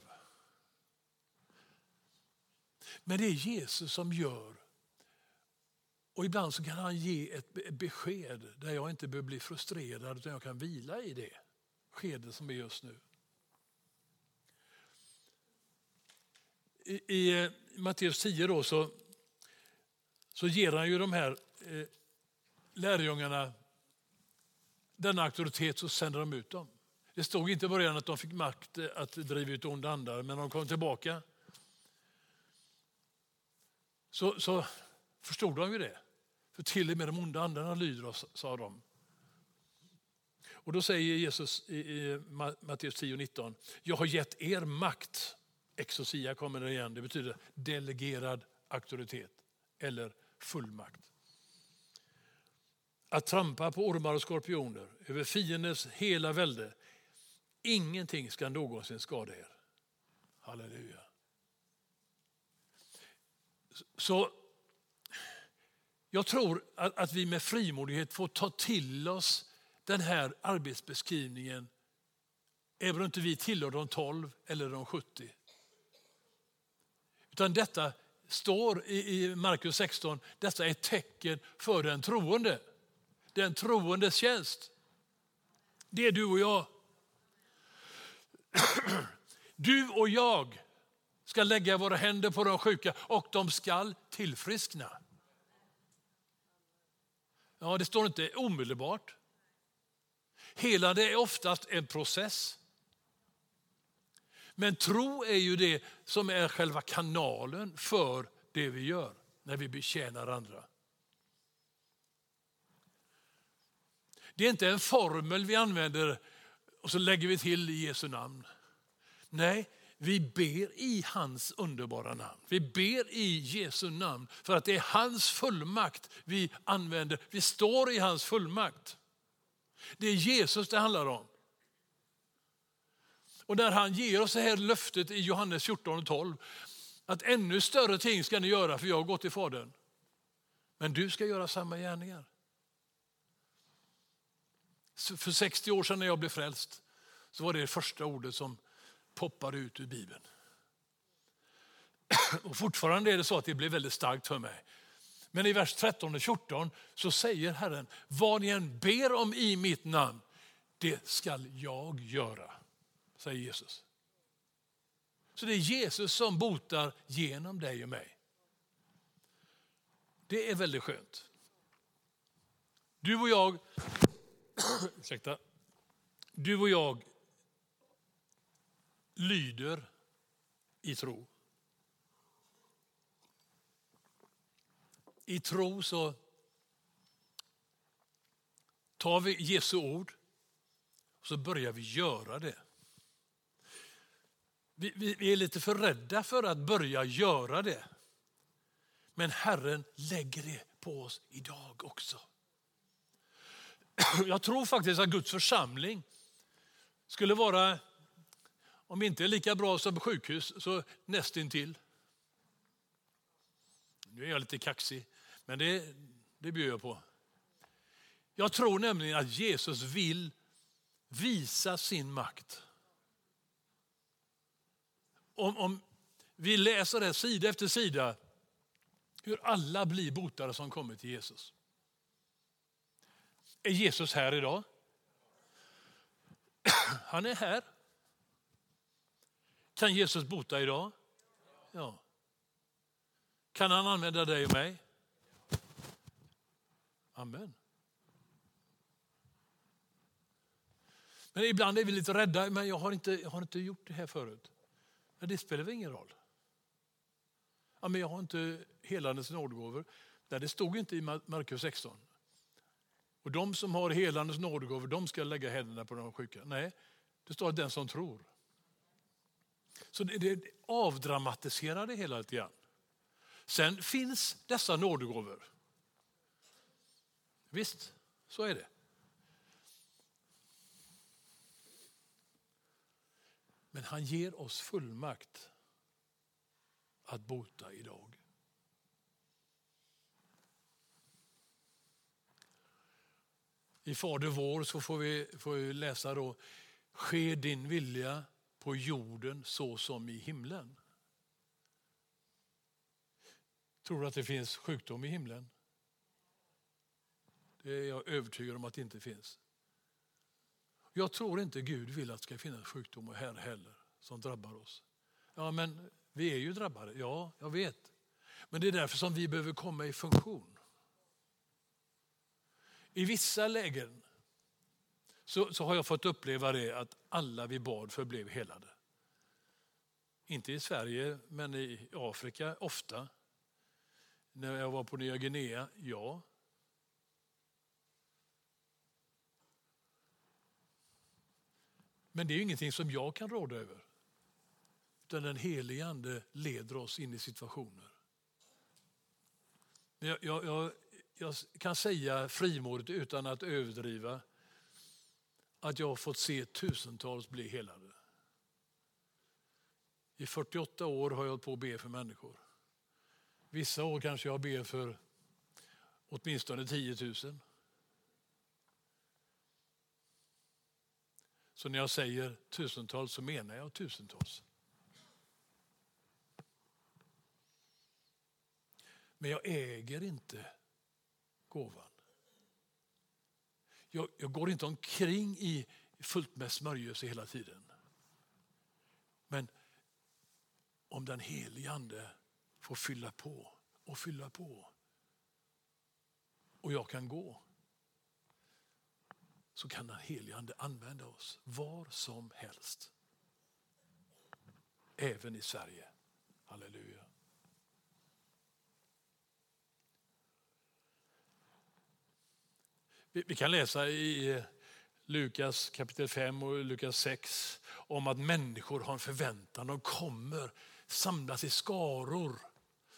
Men det är Jesus som gör. Och ibland så kan han ge ett besked där jag inte behöver bli frustrerad utan jag kan vila i det skede som är just nu. I, i eh, Matteus 10 då så, så ger han ju de här eh, lärjungarna denna auktoritet så sänder de ut dem. Det stod inte i början att de fick makt eh, att driva ut onda andar, men när de kom tillbaka så, så förstod de ju det. För till och med de onda andarna lyder oss, sa de. Och då säger Jesus i, i Matteus 10.19, jag har gett er makt. Exosia kommer det igen, det betyder delegerad auktoritet eller fullmakt. Att trampa på ormar och skorpioner, över fiendens hela välde. Ingenting ska någonsin skada er. Halleluja. Så jag tror att, att vi med frimodighet får ta till oss den här arbetsbeskrivningen även om inte vi tillhör de 12 eller de 70. Utan detta står i Markus 16, detta är ett tecken för den troende. Den troendes tjänst. Det är du och jag. Du och jag ska lägga våra händer på de sjuka och de skall tillfriskna. Ja, det står inte omedelbart. Hela det är oftast en process. Men tro är ju det som är själva kanalen för det vi gör när vi betjänar andra. Det är inte en formel vi använder och så lägger vi till i Jesu namn. Nej, vi ber i hans underbara namn. Vi ber i Jesu namn för att det är hans fullmakt vi använder. Vi står i hans fullmakt. Det är Jesus det handlar om. Och när han ger oss det här löftet i Johannes 14 och 12, att ännu större ting ska ni göra för jag har gått till Fadern. Men du ska göra samma gärningar. För 60 år sedan när jag blev frälst så var det, det första ordet som poppade ut ur Bibeln. Och fortfarande är det så att det blir väldigt starkt för mig. Men i vers 13 och 14 så säger Herren, vad ni än ber om i mitt namn, det skall jag göra, säger Jesus. Så det är Jesus som botar genom dig och mig. Det är väldigt skönt. Du och jag, ursäkta, du och jag lyder i tro. I tro så tar vi Jesu ord och så börjar vi göra det. Vi, vi, vi är lite för rädda för att börja göra det. Men Herren lägger det på oss idag också. Jag tror faktiskt att Guds församling skulle vara om inte lika bra som sjukhus så nästintill. Nu är jag lite kaxig, men det, det bjuder jag på. Jag tror nämligen att Jesus vill visa sin makt. Om, om vi läser det sida efter sida, hur alla blir botade som kommer till Jesus. Är Jesus här idag? Han är här. Kan Jesus bota idag? Ja. Kan han använda dig och mig? Amen. Men ibland är vi lite rädda, men jag har inte, jag har inte gjort det här förut. Men det spelar väl ingen roll? Ja, men jag har inte helandets nådgåvor. Det stod inte i Markus 16. Och de som har helandets nådegåvor, de ska lägga händerna på de sjuka. Nej, det står att den som tror. Så det, det avdramatiserar det hela lite grann. Sen finns dessa nådegåvor. Visst, så är det. Men han ger oss fullmakt att bota idag. I Fader vår så får vi, får vi läsa då, ske din vilja på jorden så som i himlen. Tror du att det finns sjukdom i himlen? Det är jag övertygad om att det inte finns. Jag tror inte Gud vill att det ska finnas sjukdomar här heller som drabbar oss. Ja, men vi är ju drabbade. Ja, jag vet. Men det är därför som vi behöver komma i funktion. I vissa lägen så, så har jag fått uppleva det att alla vi bad för blev helade. Inte i Sverige, men i Afrika ofta. När jag var på Nya Guinea, ja. Men det är ingenting som jag kan råda över. Utan den helige Ande leder oss in i situationer. Jag, jag, jag, jag kan säga frimodigt utan att överdriva att jag har fått se tusentals bli helade. I 48 år har jag hållit på att be för människor. Vissa år kanske jag ber för åtminstone 10 000. Så när jag säger tusentals så menar jag tusentals. Men jag äger inte gåvan. Jag, jag går inte omkring i fullt med smörjelse hela tiden. Men om den helige Ande får fylla på och fylla på och jag kan gå så kan den helige Ande använda oss var som helst. Även i Sverige. Halleluja. Vi kan läsa i Lukas kapitel 5 och Lukas 6 om att människor har en förväntan. De kommer samlas i skaror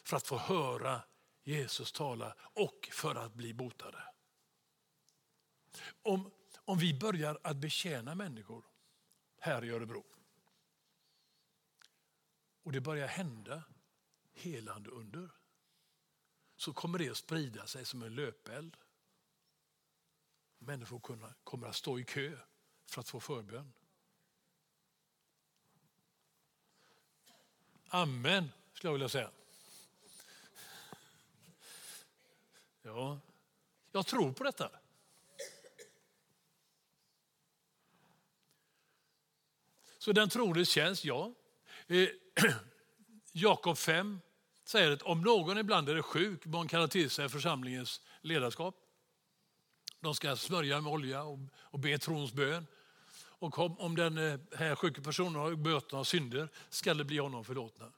för att få höra Jesus tala och för att bli botade. Om, om vi börjar att betjäna människor här i Örebro och det börjar hända helande under så kommer det att sprida sig som en löpeld. Människor kommer att stå i kö för att få förbön. Amen, skulle jag vilja säga. Ja, jag tror på detta. Så den troendes tjänst, ja. Eh, Jakob 5 säger att om någon ibland är sjuk bör man kalla till sig församlingens ledarskap. De ska smörja med olja och, och be trons bön. Och om, om den eh, här sjuka personen har böter och synder ska det bli honom förlåtna.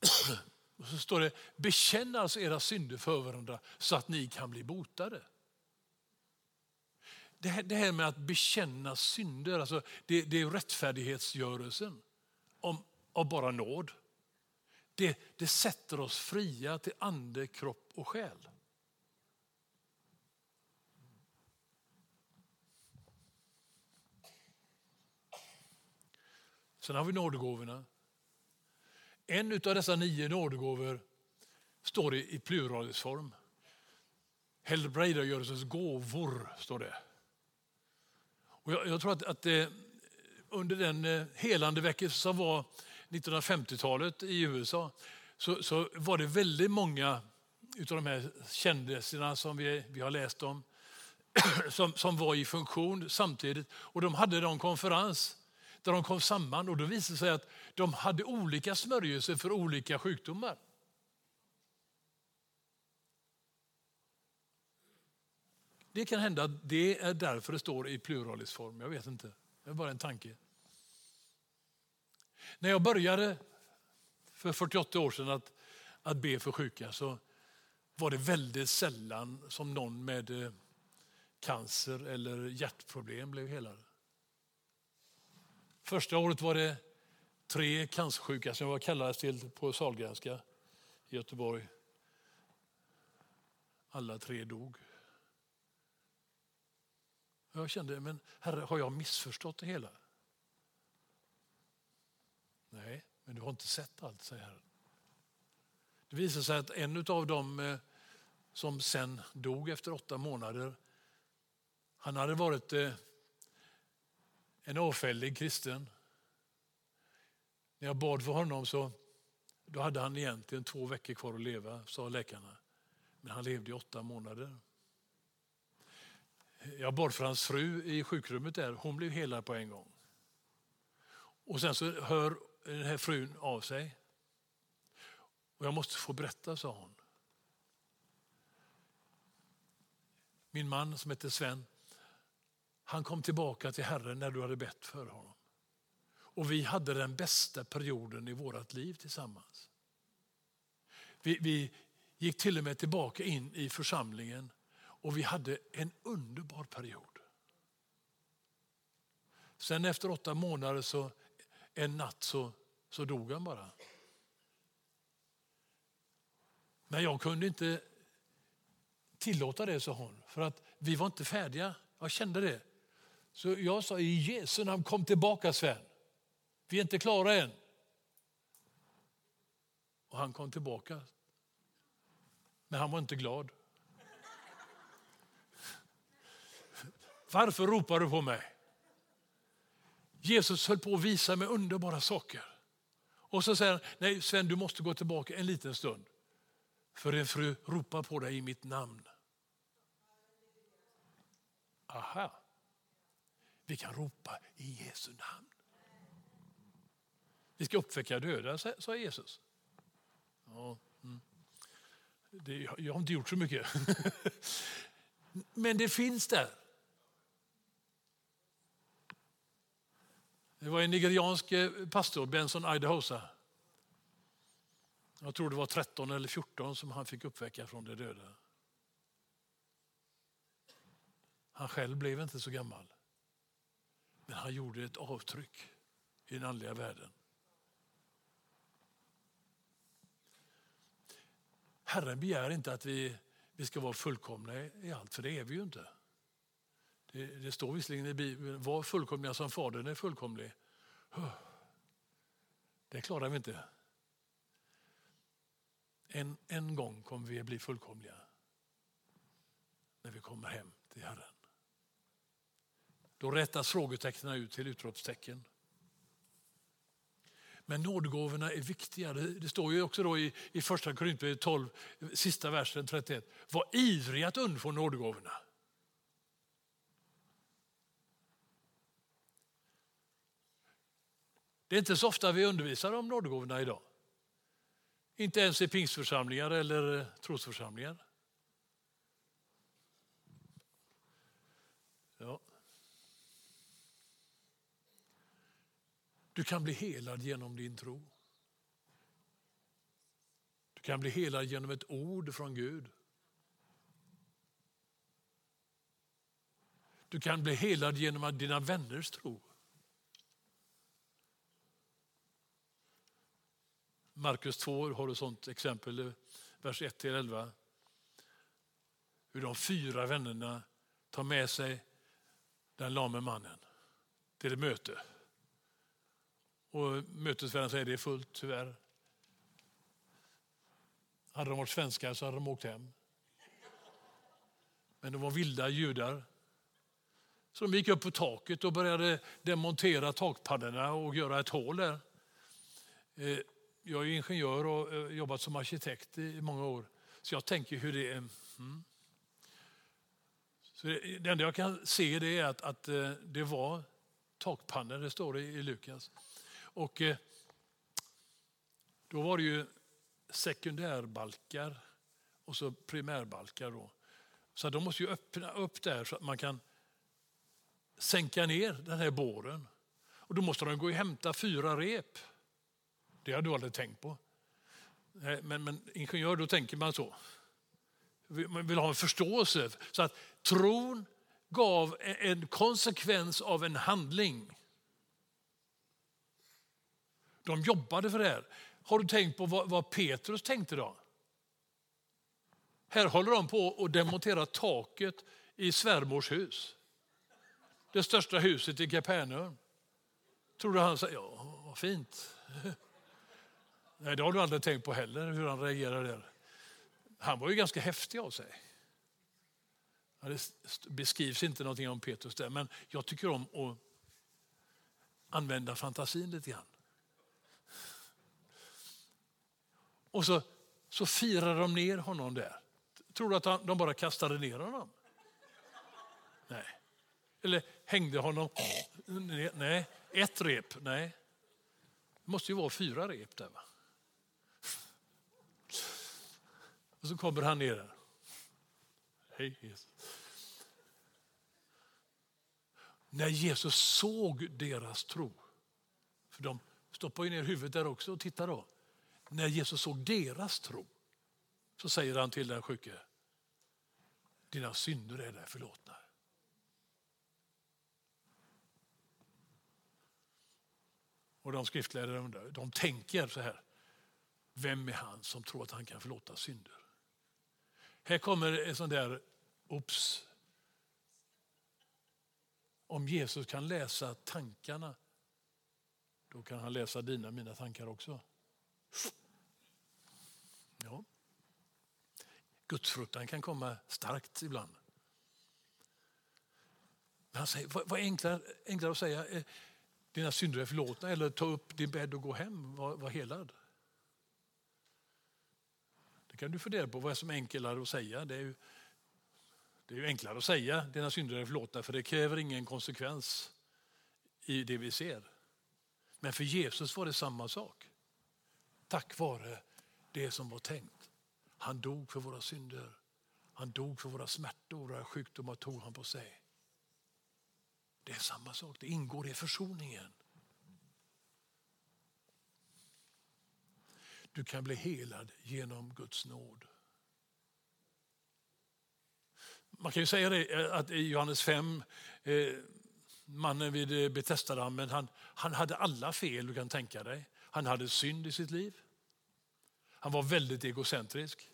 Och så står det, bekänn alltså era synder för varandra så att ni kan bli botade. Det här, det här med att bekänna synder, alltså det, det är rättfärdighetsgörelsen om, av bara nåd. Det, det sätter oss fria till ande, kropp och själ. Sen har vi nådegåvorna. En av dessa nio nådegåvor står i pluralisform. Helbrägdagörelsens gåvor står det. Och jag, jag tror att, att det, under den eh, helande väckelse som var 1950-talet i USA så, så, var det väldigt många av de här kändisarna som vi, vi har läst om som, som var i funktion samtidigt. Och de hade en konferens där de kom samman och då visade det sig att de hade olika smörjelser för olika sjukdomar. Det kan hända att det är därför det står i pluralisform. Jag vet inte. Det är bara en tanke. När jag började för 48 år sedan att, att be för sjuka så var det väldigt sällan som någon med eh, cancer eller hjärtproblem blev helad. Första året var det tre cancersjuka som jag kallades till på Sahlgrenska i Göteborg. Alla tre dog. Jag kände, men herre, har jag missförstått det hela? Nej, men du har inte sett allt, säger Herren. Det visade sig att en av dem eh, som sen dog efter åtta månader Han hade varit eh, en avfällig kristen. När jag bad för honom så då hade han egentligen två veckor kvar att leva, sa läkarna. Men han levde i åtta månader. Jag bad för hans fru i sjukrummet där. Hon blev helad på en gång. Och sen så hör den här frun av sig. Och jag måste få berätta, sa hon. Min man som heter Sven, han kom tillbaka till Herren när du hade bett för honom. Och vi hade den bästa perioden i vårt liv tillsammans. Vi, vi gick till och med tillbaka in i församlingen och vi hade en underbar period. Sen efter åtta månader, så en natt, så, så dog han bara. Men jag kunde inte tillåta det, sa hon, för att vi var inte färdiga. Jag kände det. Så jag sa i Jesu namn, kom tillbaka Sven. Vi är inte klara än. Och han kom tillbaka. Men han var inte glad. Varför ropar du på mig? Jesus höll på att visa mig underbara saker. Och så säger han, nej Sven du måste gå tillbaka en liten stund. För en fru ropar på dig i mitt namn. Aha. Vi kan ropa i Jesu namn. Vi ska uppväcka döda, sa Jesus. Ja, mm. det, jag har inte gjort så mycket. Men det finns där. Det var en nigeriansk eh, pastor, Benson Idahosa. Jag tror det var 13 eller 14 som han fick uppväcka från de döda. Han själv blev inte så gammal. Men han gjorde ett avtryck i den andliga världen. Herren begär inte att vi, vi ska vara fullkomliga i allt, för det är vi ju inte. Det, det står visserligen i Bibeln, var fullkomliga som Fadern är fullkomlig. Det klarar vi inte. En, en gång kommer vi att bli fullkomliga. När vi kommer hem till Herren. Då rättas frågetecknen ut till utropstecken. Men nådgåvorna är viktiga. Det står ju också då i, i första Korinthierbrevet 12, sista versen 31. Var ivriga att undfå nådgåvorna. Det är inte så ofta vi undervisar om nådgåvorna idag. Inte ens i pingstförsamlingar eller eh, trosförsamlingar. Ja. Du kan bli helad genom din tro. Du kan bli helad genom ett ord från Gud. Du kan bli helad genom dina vänners tro. Markus 2 har ett sånt exempel, vers 1-11. Hur de fyra vännerna tar med sig den lame mannen till ett möte. Och mötesvärden säger att det är fullt tyvärr. Hade de varit svenskar så hade de åkt hem. Men de var vilda judar. Så de gick upp på taket och började demontera takpannorna och göra ett hål där. Eh, jag är ingenjör och har jobbat som arkitekt i många år. Så jag tänker hur det är. Mm. Så det, det enda jag kan se det är att, att eh, det var takpannor, det står det i Lukas. Och eh, då var det ju sekundärbalkar och så primärbalkar. Då. Så de måste ju öppna upp där så att man kan sänka ner den här båren. Och då måste de gå och hämta fyra rep. Det har du aldrig tänkt på. Men, men ingenjör, då tänker man så. Man vill ha en förståelse. Så att tron gav en konsekvens av en handling. De jobbade för det här. Har du tänkt på vad, vad Petrus tänkte då? Här håller de på att demontera taket i svärmors hus. Det största huset i Kapernaum. Tror du han sa, ja vad fint. Nej, det har du aldrig tänkt på heller, hur han reagerar där. Han var ju ganska häftig av sig. Ja, det beskrivs inte någonting om Petrus där, men jag tycker om att använda fantasin lite grann. Och så, så firar de ner honom där. Tror du att de bara kastade ner honom? Nej. Eller hängde honom? Nej. Ett rep? Nej. Det måste ju vara fyra rep där. Va? Och så kommer han ner där. Hej Jesus. När Jesus såg deras tro, för de stoppar ju ner huvudet där också och tittar då. När Jesus såg deras tro så säger han till den sjuke, dina synder är dig förlåtna. Och de skriftlärare undrar, de tänker så här, vem är han som tror att han kan förlåta synder? Här kommer en sån där, ops. Om Jesus kan läsa tankarna, då kan han läsa dina mina tankar också. Ja. Gudsfruktan kan komma starkt ibland. Men han säger, vad är enklare, enklare att säga? Eh, dina synder är förlåtna eller ta upp din bädd och gå hem, var, var helad. Det kan du fundera på vad är som är enklare att säga. Det är, ju, det är ju enklare att säga dina synder är förlåtna för det kräver ingen konsekvens i det vi ser. Men för Jesus var det samma sak. Tack vare det som var tänkt. Han dog för våra synder. Han dog för våra smärtor, våra sjukdomar tog han på sig. Det är samma sak, det ingår i försoningen. Du kan bli helad genom Guds nåd. Man kan ju säga det eh, att i Johannes 5, eh, mannen vid eh, Betestadammen, han, han hade alla fel du kan tänka dig. Han hade synd i sitt liv. Han var väldigt egocentrisk.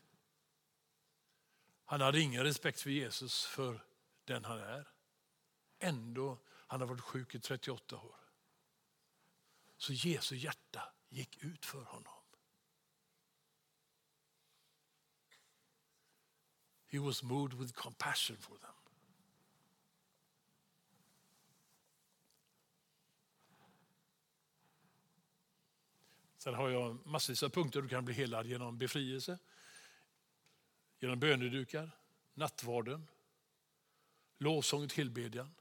Han hade ingen respekt för Jesus för den han är. Ändå han har varit sjuk i 38 år. Så Jesu hjärta gick ut för honom. He was moved with compassion for them. Sen har jag massvis av punkter du kan bli helad genom befrielse, genom bönedukar, nattvarden, lovsång och tillbedjan,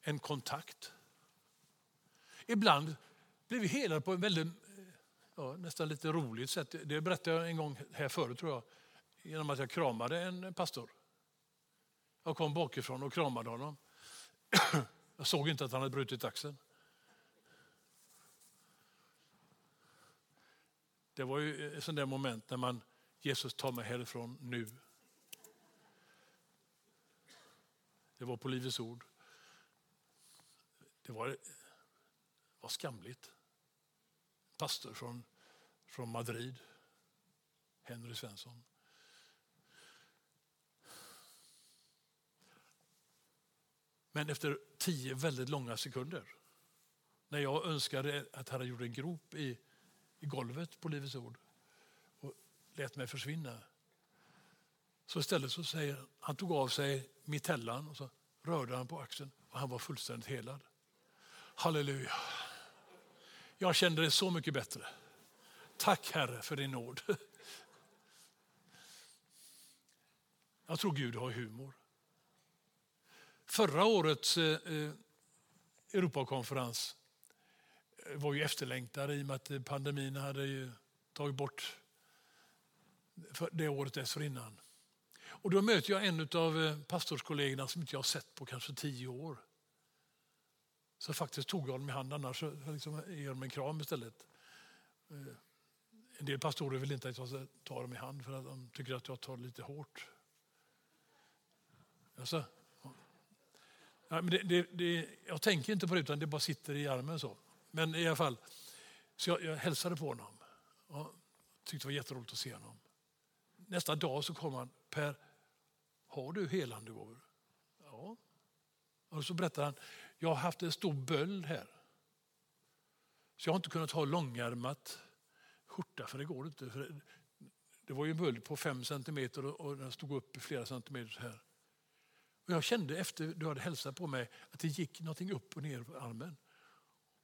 en kontakt. Ibland blir vi helade på en väldigt, ja, nästan lite roligt sätt. Det berättade jag en gång här förut tror jag, genom att jag kramade en pastor. Jag kom bakifrån och kramade honom. Jag såg inte att han hade brutit axeln. Det var ju ett sånt där moment när man, Jesus tar mig härifrån nu. Det var på Livets ord. Det var, var skamligt. Pastor från, från Madrid, Henry Svensson. Men efter tio väldigt långa sekunder, när jag önskade att Herren gjorde en grop i i golvet på Livets Ord och lät mig försvinna. Så istället så säger han tog av sig mittellan och så rörde han på axeln och han var fullständigt helad. Halleluja. Jag kände det så mycket bättre. Tack Herre för din nåd. Jag tror Gud har humor. Förra årets eh, eh, Europakonferens var ju efterlängtade i och med att pandemin hade ju tagit bort det året dessförinnan. Och då möter jag en av eh, pastorskollegorna som inte jag har sett på kanske tio år. Så faktiskt tog jag honom i hand, annars liksom ger honom en kram istället. Eh, en del pastorer vill inte att jag ska ta dem i hand för att de tycker att jag tar lite hårt. Alltså, ja, men det, det, det, jag tänker inte på det utan det bara sitter i armen så. Men i alla fall, så jag, jag hälsade på honom. Och tyckte det var jätteroligt att se honom. Nästa dag så kom han, Per, har du helande gåvor? Ja. Och så berättade han, jag har haft en stor böld här. Så jag har inte kunnat ha långärmat skjorta, för det går inte. För det var ju en böld på fem centimeter och den stod upp i flera centimeter. Så här. Och jag kände efter du hade hälsat på mig att det gick någonting upp och ner på armen.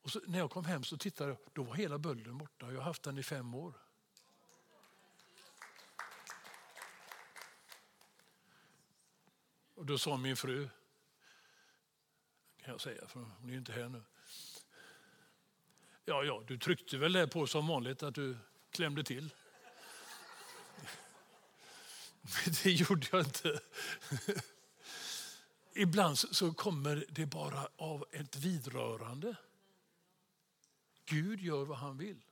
Och så, när jag kom hem så tittade jag, då var hela bölden borta. Jag har haft den i fem år. Och då sa min fru, kan jag säga för hon är ju inte här nu. Ja, ja, du tryckte väl det på som vanligt att du klämde till. Men det gjorde jag inte. Ibland så kommer det bara av ett vidrörande. Gud gör vad han vill.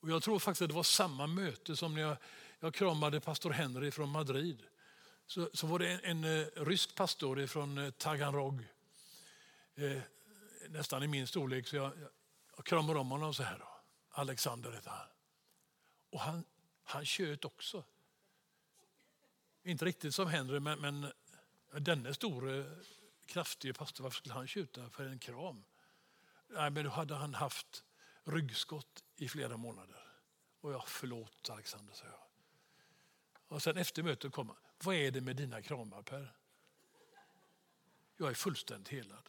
Och Jag tror faktiskt att det var samma möte som när jag, jag kramade pastor Henry från Madrid. Så, så var det en, en, eh, rysk pastor från eh, Taganrog. Eh, nästan i min storlek. Så jag, jag, jag kramade om honom så här. Då. Alexander heter han. Och han, han tjöt också. Inte riktigt som Henry, men, men denne store kraftige pastor, varför skulle han tjuta för en kram? Nej, men då hade han haft ryggskott i flera månader. Och jag, förlåt Alexander, sa jag. Och sen efter mötet kom han. Vad är det med dina kramar Per? Jag är fullständigt helad.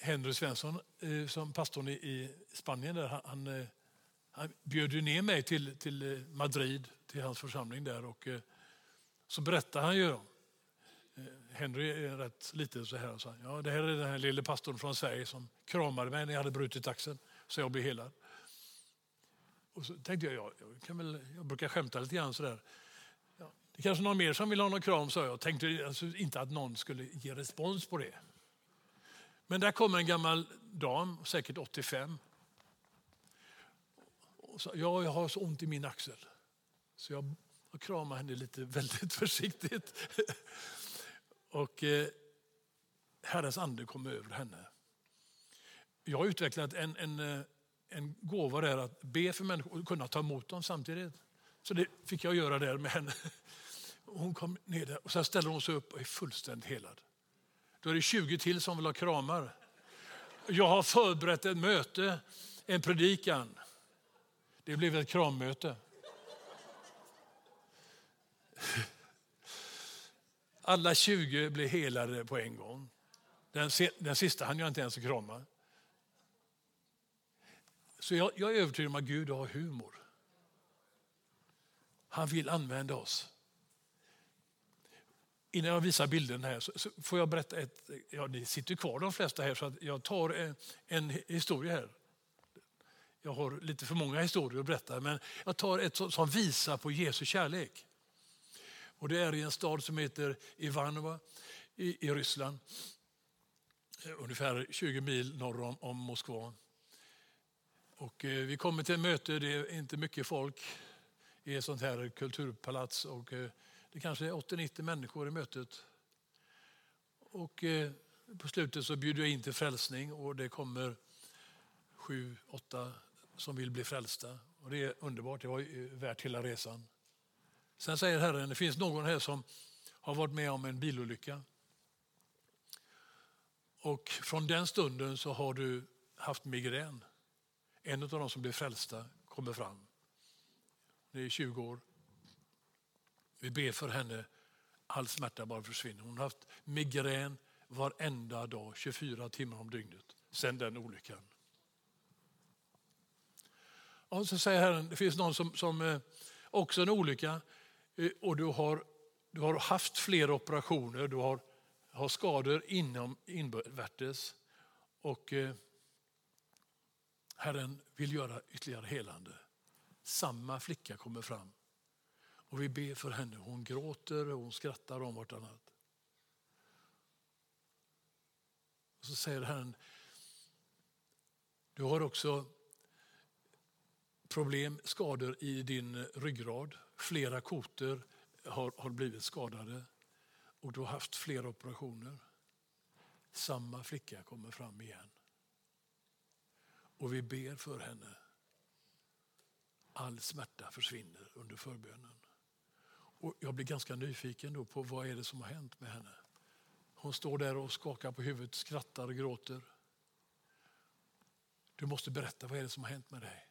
Henry Svensson, eh, som pastorn i Spanien, där, han, eh, han bjöd bjöd ner mig till, till eh, Madrid, till hans församling där. Och eh, så berättade han ju eh, Henry är rätt liten så här. och sa, ja, det här är den här lille pastorn från Sverige som kramade mig när jag hade brutit axeln så jag blev helad. Och så tänkte jag, ja, jag, kan väl, jag brukar skämta lite grann sådär. Ja, det är kanske någon mer som vill ha någon kram, sa jag. Tänkte alltså inte att någon skulle ge respons på det. Men där kommer en gammal dam, säkert 85. Och sa, ja, jag har så ont i min axel. Så jag, jag kramar henne lite väldigt försiktigt. Och eh, Herrens ande kom över henne. Jag har utvecklat en, en, eh, en gåva där att be för människor och kunna ta emot dem samtidigt. Så det fick jag göra där med henne. Hon kom ner där och sen ställer hon sig upp och är fullständigt helad. Då är det 20 till som vill ha kramar. Jag har förberett ett möte, en predikan. Det blev ett krammöte. Alla 20 blev helade på en gång. Den, den sista hann jag inte ens krama. Så jag, jag är övertygad om att Gud har humor. Han vill använda oss. Innan jag visar bilden här så, så får jag berätta ett, ja det sitter kvar de flesta här så att jag tar en, en, historia här. Jag har lite för många historier att berätta men jag tar ett som, visar på Jesu kärlek. Och det är i en stad som heter Ivanova i, i Ryssland. Eh, ungefär 20 mil norr om, om Moskva. Och eh, vi kommer till ett möte, det är inte mycket folk i ett sånt här kulturpalats. Och, eh, det kanske är 80-90 människor i mötet. Och eh, på slutet så bjuder jag in till frälsning och det kommer sju, åtta som vill bli frälsta. Och det är underbart, det var värt hela resan. Sen säger Herren, det finns någon här som har varit med om en bilolycka. Och från den stunden så har du haft migrän. En av de som blev frälsta kommer fram. Det är 20 år. Vi ber för henne. All smärta bara försvinner. Hon har haft migrän varenda dag, 24 timmar om dygnet, sedan den olyckan. Och så säger Herren, det finns någon som, som eh, också en olycka eh, och du har, du har haft flera operationer, du har, har skador inom invärtes och eh, Herren vill göra ytterligare helande. Samma flicka kommer fram och vi ber för henne. Hon gråter och hon skrattar om vartannat. Och så säger Herren, du har också problem, skador i din ryggrad. Flera kotor har, har blivit skadade och du har haft flera operationer. Samma flicka kommer fram igen. Och vi ber för henne. All smärta försvinner under förbönen. Och jag blir ganska nyfiken då på vad är det som har hänt med henne. Hon står där och skakar på huvudet, skrattar och gråter. Du måste berätta vad är det som har hänt med dig.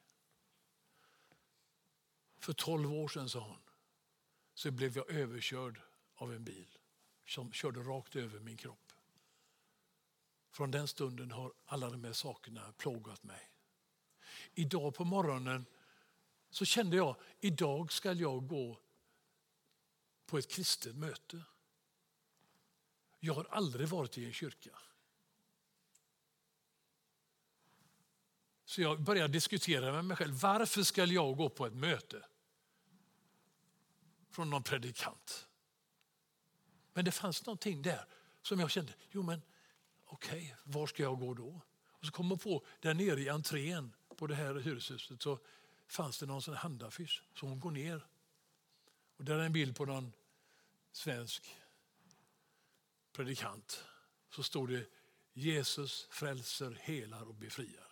För tolv år sedan, sa hon, så blev jag överkörd av en bil som körde rakt över min kropp. Från den stunden har alla de här sakerna plågat mig. Idag på morgonen så kände jag, idag ska jag gå på ett kristet möte. Jag har aldrig varit i en kyrka. Så jag började diskutera med mig själv. Varför ska jag gå på ett möte från någon predikant? Men det fanns någonting där som jag kände, jo men okej, okay, var ska jag gå då? Och så kom jag på, där nere i entrén på det här hyreshuset så fanns det någon sån handaffisch. Så hon går ner och där är en bild på någon svensk predikant. Så står det Jesus frälser, helar och befriar.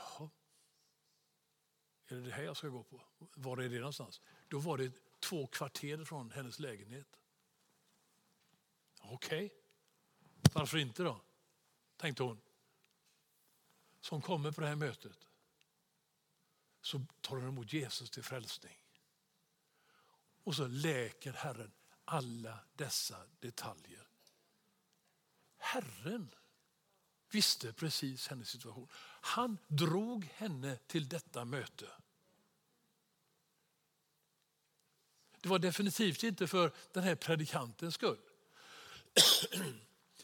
Jaha. Är det det här jag ska gå på? Var är det någonstans? Då var det två kvarter från hennes lägenhet. Okej, okay. varför inte då? Tänkte hon. Som kommer på det här mötet så tar hon emot Jesus till frälsning. Och så läker Herren alla dessa detaljer. Herren visste precis hennes situation. Han drog henne till detta möte. Det var definitivt inte för den här predikantens skull.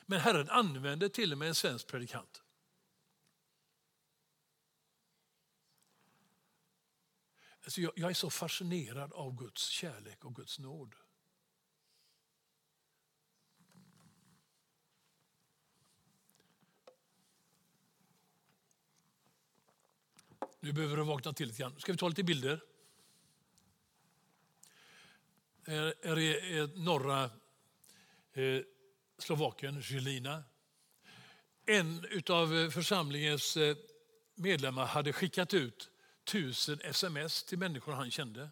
Men Herren använde till och med en svensk predikant. Alltså jag, jag är så fascinerad av Guds kärlek och Guds nåd. Nu behöver du vakna till lite grann. Ska vi ta lite bilder? Här är norra eh, Slovakien, Žilina. En av eh, församlingens eh, medlemmar hade skickat ut tusen sms till människor han kände.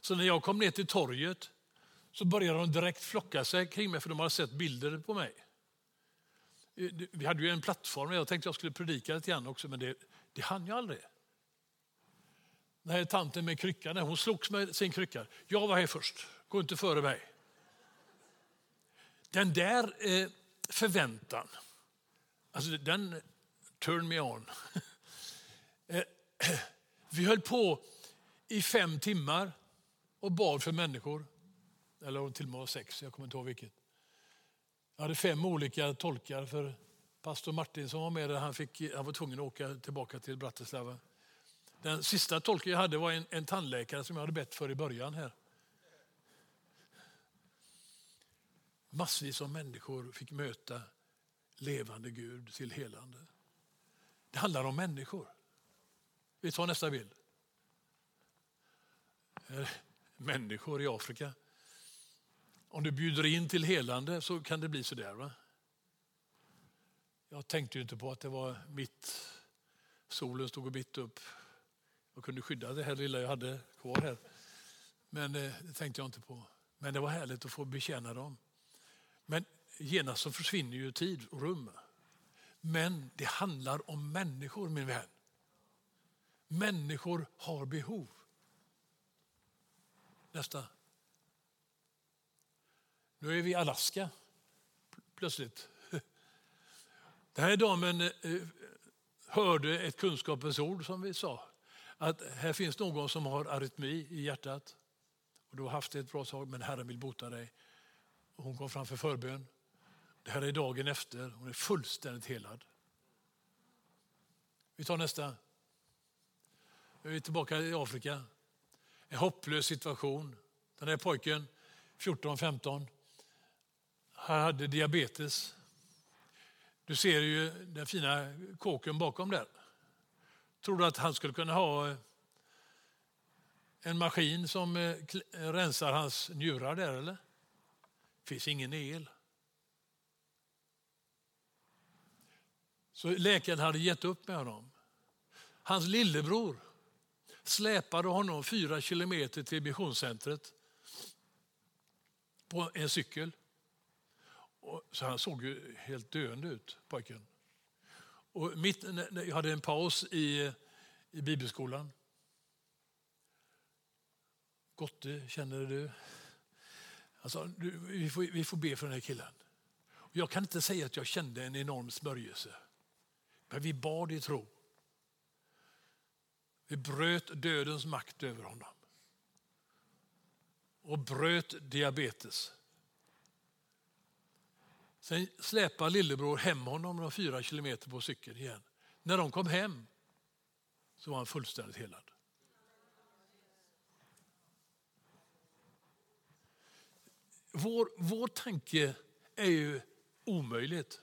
Så när jag kom ner till torget så började de direkt flocka sig kring mig för de hade sett bilder på mig. Eh, vi hade ju en plattform, jag tänkte jag skulle predika lite grann också men det, det hann jag aldrig. Den här tanten med kryckan, hon slogs med sin krycka. Jag var här först, gå inte före mig. Den där eh, förväntan, alltså den turn me on. Eh, vi höll på i fem timmar och bad för människor. Eller till och med sex, jag kommer inte ihåg vilket. Jag hade fem olika tolkar för pastor Martin som var med där. Han, fick, han var tvungen att åka tillbaka till Bratislava. Den sista tolken jag hade var en, en tandläkare som jag hade bett för i början här. Massvis av människor fick möta levande Gud till helande. Det handlar om människor. Vi tar nästa bild. Människor i Afrika. Om du bjuder in till helande så kan det bli så där. Va? Jag tänkte ju inte på att det var mitt. Solen stod och mitt upp. Jag kunde skydda det här lilla jag hade kvar här. Men eh, det tänkte jag inte på. Men det var härligt att få betjäna dem. Men genast så försvinner ju tid och rum. Men det handlar om människor min vän. Människor har behov. Nästa. Nu är vi i Alaska plötsligt. Den här damen eh, hörde ett kunskapens ord som vi sa. Att här finns någon som har arytmi i hjärtat. Och du har haft det ett bra tag men Herren vill bota dig. Och hon kom fram för förbön. Det här är dagen efter. Hon är fullständigt helad. Vi tar nästa. Nu är vi tillbaka i Afrika. En hopplös situation. Den här pojken, 14-15, han hade diabetes. Du ser ju den fina kåken bakom där. Tror du att han skulle kunna ha eh, en maskin som eh, eh, rensar hans njurar där eller? Det finns ingen el. Så läkaren hade gett upp med honom. Hans lillebror släpade honom fyra kilometer till missionscentret på en cykel. Så han såg ju helt döende ut, pojken. Och mitt, jag hade en paus i, i bibelskolan. Gotte, känner du? Alltså, vi, får, vi får be för den här killen. Jag kan inte säga att jag kände en enorm smörjelse. Men vi bad i tro. Vi bröt dödens makt över honom. Och bröt diabetes. Sen släpade lillebror hem honom några fyra kilometer på cykeln igen. När de kom hem så var han fullständigt helad. Vår, vår tanke är ju omöjligt.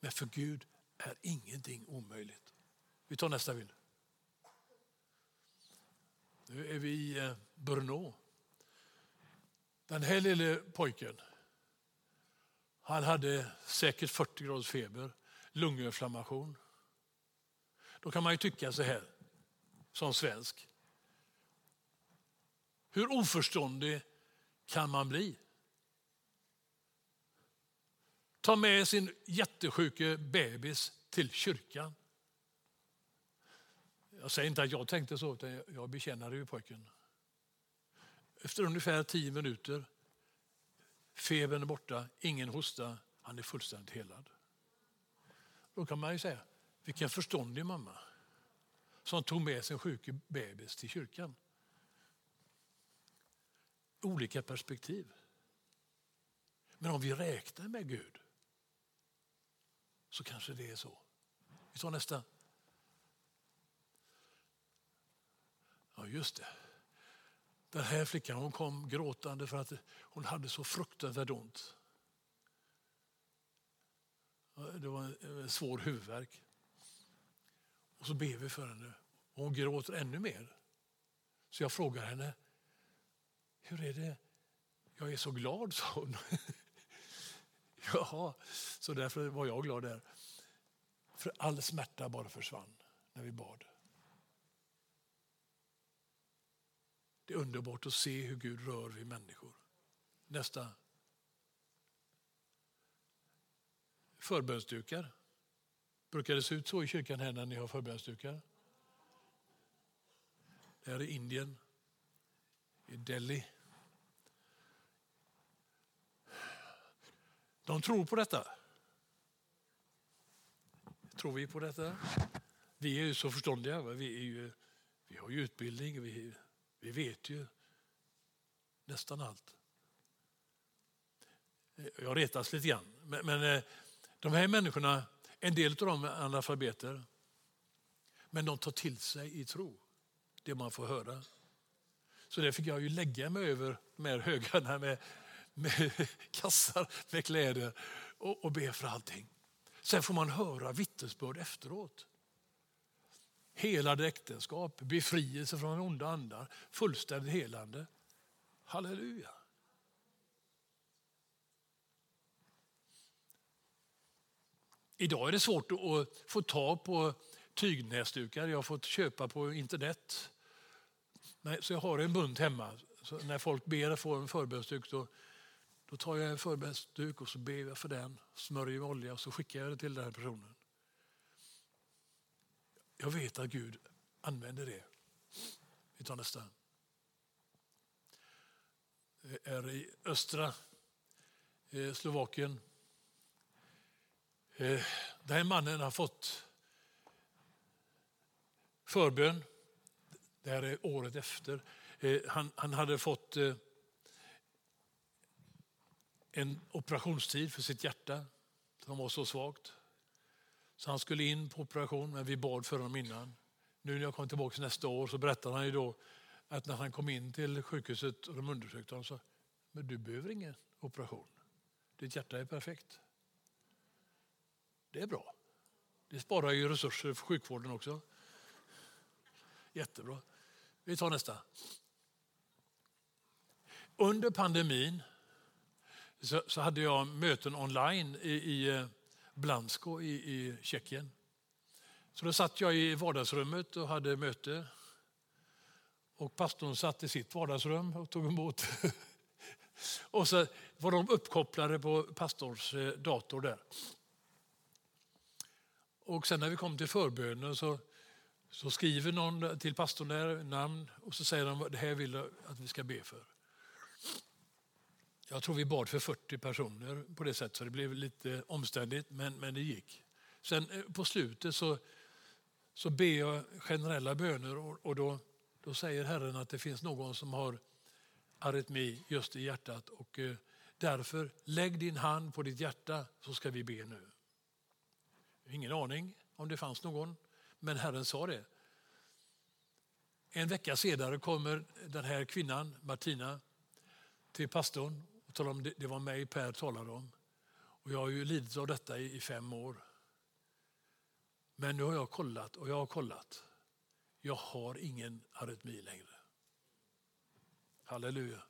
Men för Gud är ingenting omöjligt. Vi tar nästa bild. Nu är vi i eh, Brno. Den här lille pojken, han hade säkert 40 graders feber, lunginflammation. Då kan man ju tycka så här, som svensk. Hur oförståndig kan man bli? Ta med sin jättesjuke bebis till kyrkan. Jag säger inte att jag tänkte så, utan jag betjänade ju pojken. Efter ungefär tio minuter, febern är borta, ingen hosta, han är fullständigt helad. Då kan man ju säga, vilken förståndig mamma som tog med sin sjuke bebis till kyrkan. Olika perspektiv. Men om vi räknar med Gud så kanske det är så. Vi tar nästa. Ja, just det. Den här flickan hon kom gråtande för att hon hade så fruktansvärt ont. Det var en svår huvudvärk. Och så ber vi för henne. Och hon gråter ännu mer. Så jag frågar henne, hur är det? Jag är så glad, sa hon. Jaha, så därför var jag glad där. För all smärta bara försvann när vi bad. Det är underbart att se hur Gud rör vid människor. Nästa. Förbönsdukar. Brukar det se ut så i kyrkan här när ni har förbönsdukar? Det här är Indien, i Delhi. De tror på detta. Tror vi på detta? Vi är ju så förståndiga. Vi, är ju, vi har ju utbildning, vi, vi vet ju nästan allt. Eh, jag retas lite grann. Men, men eh, de här människorna, en del av dem är analfabeter. Men de tar till sig i tro det man får höra. Så det fick jag ju lägga mig över de här högarna med med kassar med kläder och, och be för allting. Sen får man höra vittnesbörd efteråt. Helade äktenskap, befrielse från onda andar, fullständigt helande. Halleluja. Idag är det svårt att få tag på tygnäsdukar. Jag har fått köpa på internet. Så jag har en bunt hemma. Så när folk ber att få en förbönsduk då tar jag en förbönsduk och så ber jag för den, smörjer med olja och så skickar jag det till den här personen. Jag vet att Gud använder det. Vi tar nästa. Det är i östra eh, Slovakien. Eh, den här mannen har fått förbön. Det här är året efter. Eh, han, han hade fått en operationstid för sitt hjärta som var så svagt. Så han skulle in på operation, men vi bad för honom innan. Nu när jag kom tillbaka nästa år så berättade han ju då att när han kom in till sjukhuset och de undersökte honom så men du behöver ingen operation. Ditt hjärta är perfekt. Det är bra. Det sparar ju resurser för sjukvården också. Jättebra. Vi tar nästa. Under pandemin så, så hade jag möten online i, i eh, Blansko i, i Tjeckien. Så då satt jag i vardagsrummet och hade möte. Och pastorn satt i sitt vardagsrum och tog emot. och så var de uppkopplade på pastors eh, dator där. Och sen när vi kom till förbönen så, så skriver någon till pastorn där namn och så säger de det här vill jag att vi ska be för. Jag tror vi bad för 40 personer på det sättet så det blev lite omständigt men, men det gick. Sen eh, på slutet så, så ber jag generella böner och, och då, då säger Herren att det finns någon som har arytmi just i hjärtat och eh, därför lägg din hand på ditt hjärta så ska vi be nu. Ingen aning om det fanns någon, men Herren sa det. En vecka senare kommer den här kvinnan, Martina, till pastorn talar om det, var mig Per talade om. Och jag har ju lidit av detta i, i fem år. Men nu har jag kollat och jag har kollat. Jag har ingen arytmi längre. Halleluja.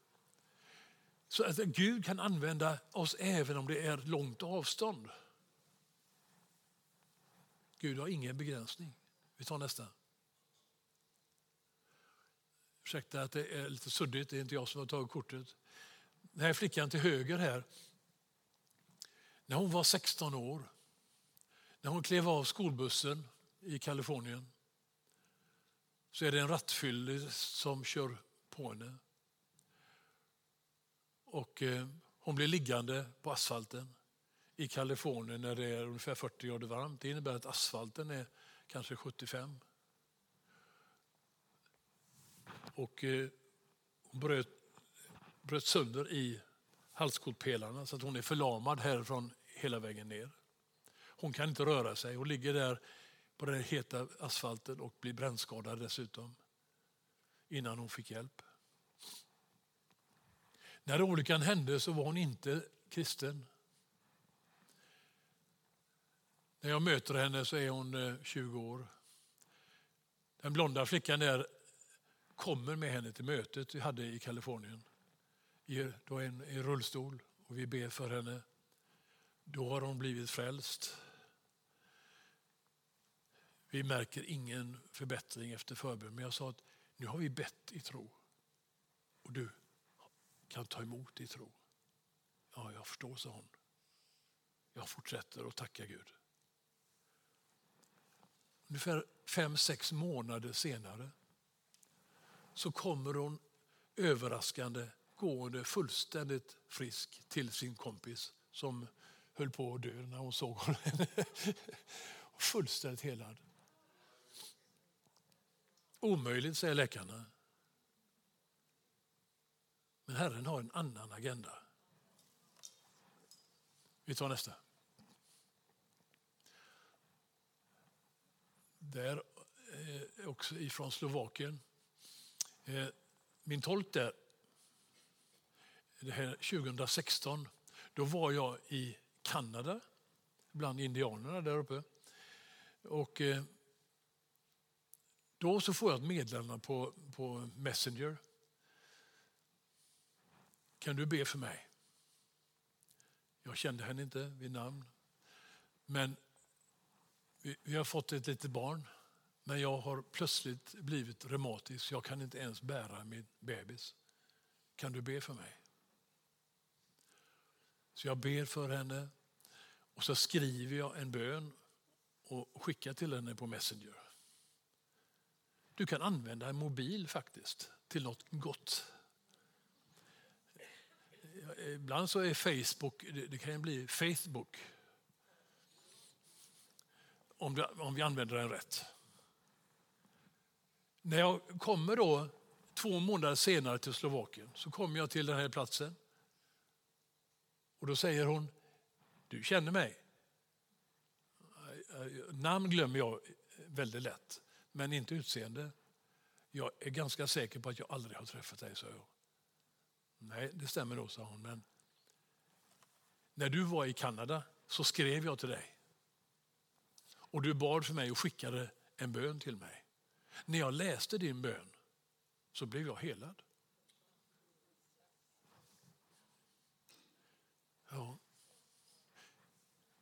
Så att Gud kan använda oss även om det är långt avstånd. Gud har ingen begränsning. Vi tar nästa. Ursäkta att det är lite suddigt, det är inte jag som har tagit kortet. Den här flickan till höger här, när hon var 16 år, när hon klev av skolbussen i Kalifornien, så är det en rattfyllig som kör på henne. Och eh, hon blir liggande på asfalten i Kalifornien när det är ungefär 40 grader varmt. Det innebär att asfalten är kanske 75. Och eh, hon bröt, bröt sönder i halskotpelarna så att hon är förlamad härifrån hela vägen ner. Hon kan inte röra sig. Hon ligger där på den heta asfalten och blir brännskadad dessutom innan hon fick hjälp. När olyckan hände så var hon inte kristen. När jag möter henne så är hon eh, 20 år. Den blonda flickan där kommer med henne till mötet vi hade i Kalifornien. I, då en, i rullstol och vi ber för henne. Då har hon blivit frälst. Vi märker ingen förbättring efter förbön, men jag sa att nu har vi bett i tro. Och du kan ta emot i tro. Ja, jag förstår, sa hon. Jag fortsätter att tacka Gud. Ungefär fem, sex månader senare så kommer hon överraskande gående fullständigt frisk till sin kompis som höll på att dö när hon såg honom. fullständigt helad. Omöjligt, säger läkarna. Men Herren har en annan agenda. Vi tar nästa. Där, eh, också ifrån Slovakien. Eh, min tolk där, det här 2016, då var jag i Kanada bland indianerna där uppe. Och eh, då så får jag ett meddelande på, på Messenger. Kan du be för mig? Jag kände henne inte vid namn. Men vi, vi har fått ett litet barn. Men jag har plötsligt blivit reumatisk. Jag kan inte ens bära min bebis. Kan du be för mig? Så jag ber för henne och så skriver jag en bön och skickar till henne på Messenger. Du kan använda en mobil faktiskt till något gott. Ibland så är Facebook, det kan bli Facebook. Om, det, om vi använder den rätt. När jag kommer då två månader senare till Slovakien så kommer jag till den här platsen. Och då säger hon, du känner mig. Eh, eh, namn glömmer jag väldigt lätt, men inte utseende. Jag är ganska säker på att jag aldrig har träffat dig, sa jag. Nej, det stämmer nog, sa hon. Men när du var i Kanada så skrev jag till dig. Och du bad för mig och skickade en bön till mig. När jag läste din bön så blev jag helad. Ja.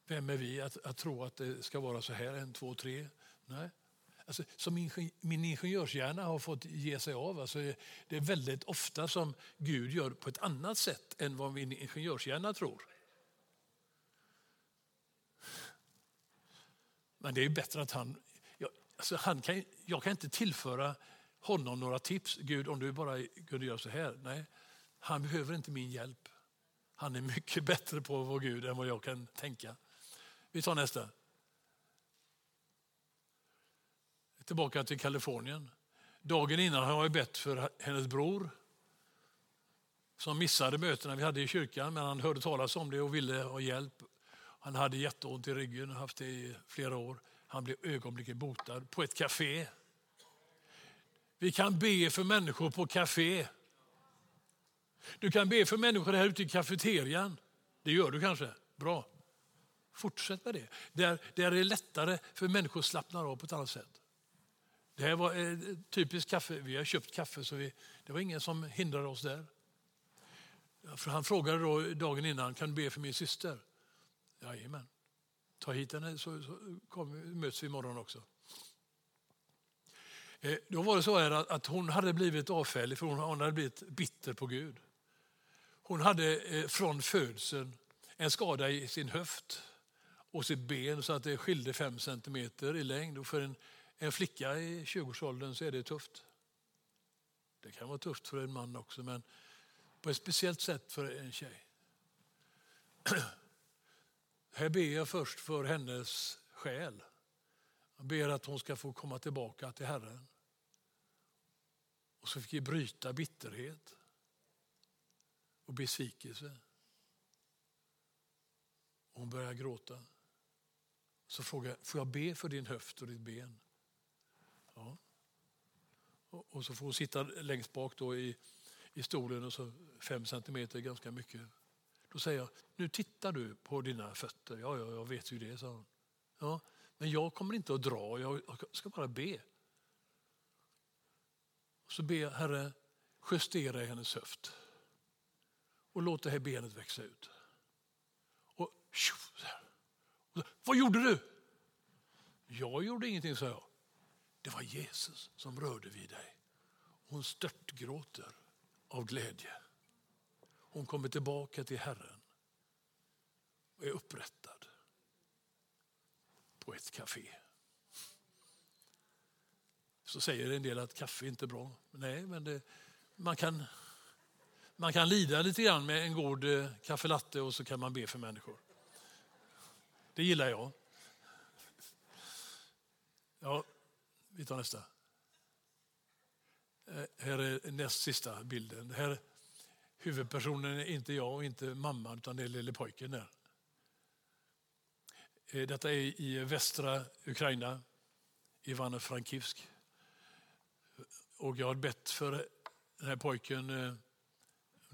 Vem är vi att, att tro att det ska vara så här, en, två, tre? Nej. Alltså, som ingen, min ingenjörshjärna har fått ge sig av. Alltså, det är väldigt ofta som Gud gör på ett annat sätt än vad min ingenjörshjärna tror. Men det är bättre att han... Jag, alltså han kan, jag kan inte tillföra honom några tips. Gud, om du bara kunde göra så här. Nej, han behöver inte min hjälp. Han är mycket bättre på vår Gud än vad jag kan tänka. Vi tar nästa. Tillbaka till Kalifornien. Dagen innan har jag bett för hennes bror som missade mötena vi hade i kyrkan, men han hörde talas om det och ville ha hjälp. Han hade jätteont i ryggen och haft det i flera år. Han blev ögonblicket botad på ett café. Vi kan be för människor på café. Du kan be för människor här ute i kafeterian. Det gör du kanske. Bra. Fortsätt med det. Där, där är det lättare för människor att slappna av på ett annat sätt. Det här var eh, typiskt kaffe. Vi har köpt kaffe så vi, det var ingen som hindrade oss där. För han frågade då dagen innan, kan du be för min syster? Jajamän. Ta hit henne så, så kom, möts vi imorgon också. Eh, då var det så här att hon hade blivit avfällig för hon hade blivit bitter på Gud. Hon hade eh, från födseln en skada i sin höft och sitt ben så att det skilde fem centimeter i längd. Och för en, en flicka i 20-årsåldern så är det tufft. Det kan vara tufft för en man också men på ett speciellt sätt för en tjej. Här ber jag först för hennes själ. Jag ber att hon ska få komma tillbaka till Herren. Och så fick vi bryta bitterhet och besvikelse. hon börjar gråta. Så frågar jag, får jag be för din höft och ditt ben? Ja. Och så får hon sitta längst bak då i i stolen och så fem centimeter ganska mycket. Då säger jag, nu tittar du på dina fötter. Ja, ja, jag vet ju det, sa hon. Ja, men jag kommer inte att dra, jag ska bara be. Och så ber jag, Herre, justera hennes höft och låt det här benet växa ut. Och, och Vad gjorde du? Jag gjorde ingenting, sa jag. Det var Jesus som rörde vid dig. Hon störtgråter av glädje. Hon kommer tillbaka till Herren och är upprättad på ett kafé. Så säger en del att kaffe inte är bra. Nej, men det, man, kan, man kan lida lite grann med en god eh, kaffelatte och så kan man be för människor. Det gillar jag. Ja, vi tar nästa. Eh, här är näst sista bilden. Här, huvudpersonen är inte jag och inte mamman utan det är lille pojken där. Eh, detta är i västra Ukraina, Ivano-Frankivsk. Och jag har bett för den här pojken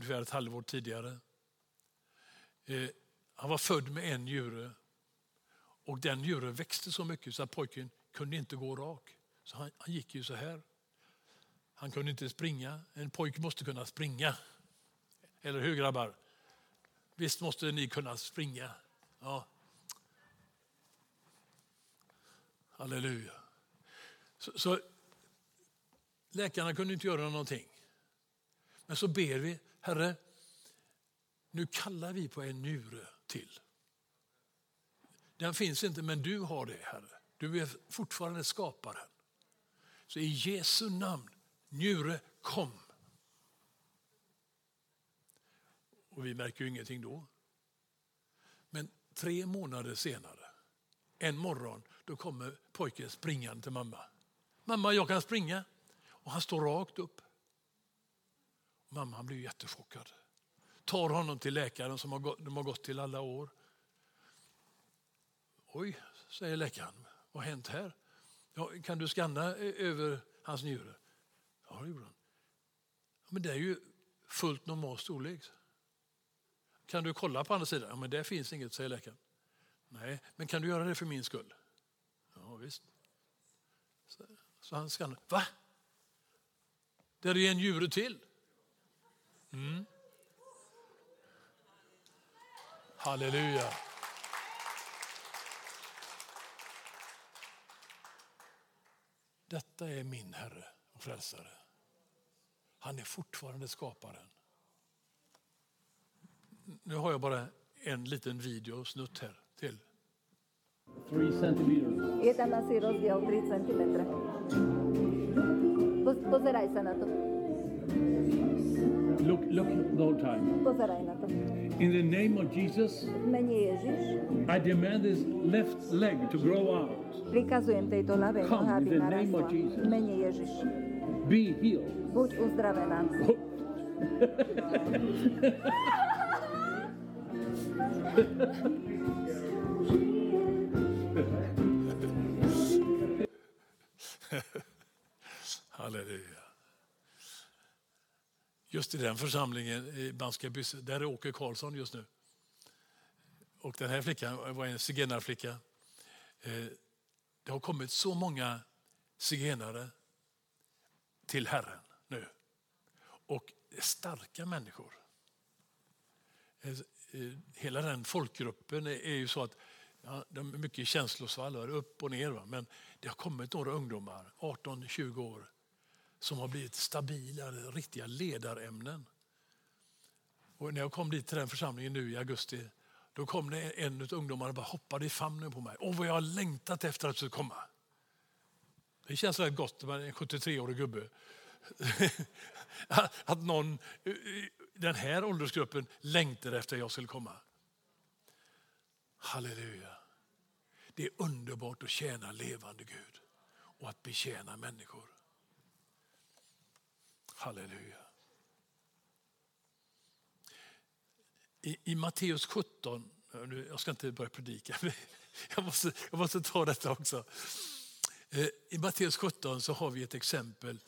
ungefär ett halvår tidigare. Eh, han var född med en njure och den njuren växte så mycket så att pojken kunde inte gå rak. Så han, han gick ju så här. Han kunde inte springa. En pojke måste kunna springa. Eller hur grabbar? Visst måste ni kunna springa? Ja. Halleluja. Så, så, läkarna kunde inte göra någonting. Men så ber vi, Herre, nu kallar vi på en njure till. Den finns inte, men du har det, Herre. Du är fortfarande skaparen. Så i Jesu namn njure, kom. Och vi märker ju ingenting då. Men tre månader senare, en morgon, då kommer pojken springande till mamma. Mamma, jag kan springa. Och han står rakt upp. Mamman blir jättechockad. Tar honom till läkaren som har gått, de har gått till alla år. Oj, säger läkaren, vad har hänt här? Ja, kan du skanna eh, över hans njure? Ja, det gjorde han. Men det är ju fullt normal storlek. Kan du kolla på andra sidan? Ja, men det finns inget, säger läkaren. Nej, men kan du göra det för min skull? Ja, visst. Så, så han skannar. Va? Där är en njure till. Mm. Halleluja. Detta är min Herre och Frälsare. Han är fortfarande skaparen. Nu har jag bara en liten videosnutt här till. Three centimeters. Je tam asi rozdiel 3 cm. Pozeraj sa na to. Look, look the whole time. Pozeraj na to. In the name of Jesus, V mene Ježiš I demand this left leg to grow out. prikazujem tejto ľavej Come, nohe, aby in the name of. Jesus. V mene Ježiš. Be healed. Buď uzdravená. Halleluja. Just i den församlingen i Banska Bysse, där är Åke Karlsson just nu. Och den här flickan var en zigenarflicka. Eh, det har kommit så många zigenare till Herren nu. Och starka människor. Eh, eh, hela den folkgruppen är ju så att ja, de är mycket känslosvallar, upp och ner. Va? Men det har kommit några ungdomar, 18-20 år, som har blivit stabila, riktiga ledarämnen. Och när jag kom dit till den församlingen nu i augusti, då kom det en av ungdomarna och bara hoppade i famnen på mig. Åh, vad jag har längtat efter att du skulle komma. Det känns rätt gott med en 73-årig gubbe. att någon i den här åldersgruppen längtar efter att jag skulle komma. Halleluja. Det är underbart att tjäna levande Gud och att betjäna människor. Halleluja. I, i Matteus 17, nu, jag ska inte börja predika, men jag måste, jag måste ta detta också. Eh, I Matteus 17 så har vi ett exempel.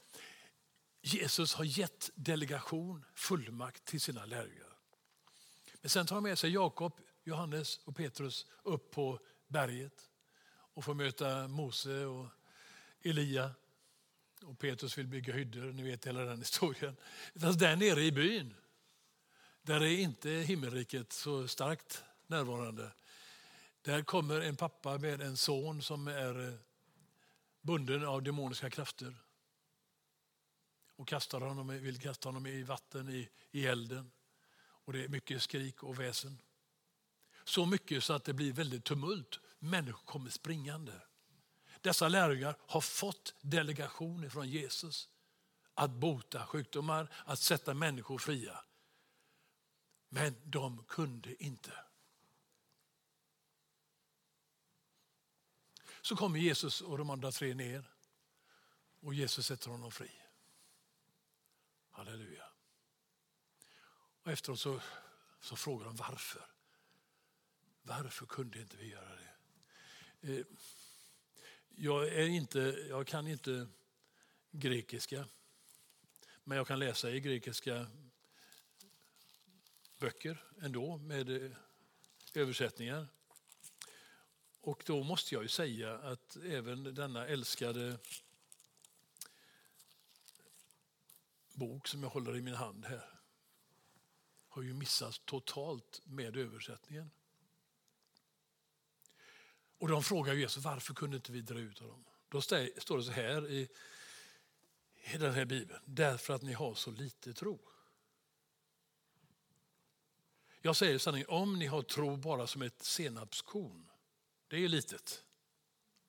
Jesus har gett delegation, fullmakt till sina lärjungar. Men sen tar han med sig Jakob, Johannes och Petrus upp på berget och får möta Mose och Elia. Och Petrus vill bygga hyddor, ni vet hela den historien. Fast där nere i byn, där är inte himmelriket så starkt närvarande. Där kommer en pappa med en son som är eh, bunden av demoniska krafter och kastar honom, vill kasta honom i vatten, i, i elden. Och det är mycket skrik och väsen. Så mycket så att det blir väldigt tumult. Människor kommer springande. Dessa lärjungar har fått delegation från Jesus att bota sjukdomar, att sätta människor fria. Men de kunde inte. Så kommer Jesus och de andra tre ner och Jesus sätter honom fri. Halleluja. Och efteråt så, så frågar de varför. Varför kunde inte vi göra det? Eh, jag, är inte, jag kan inte grekiska, men jag kan läsa i grekiska böcker ändå med eh, översättningar. Och då måste jag ju säga att även denna älskade bok som jag håller i min hand här har ju missats totalt med översättningen. Och de frågar Jesus varför kunde inte vi dra ut honom? Då står det så här i, i den här bibeln. Därför att ni har så lite tro. Jag säger sanningen, om ni har tro bara som ett senapskorn, det är litet.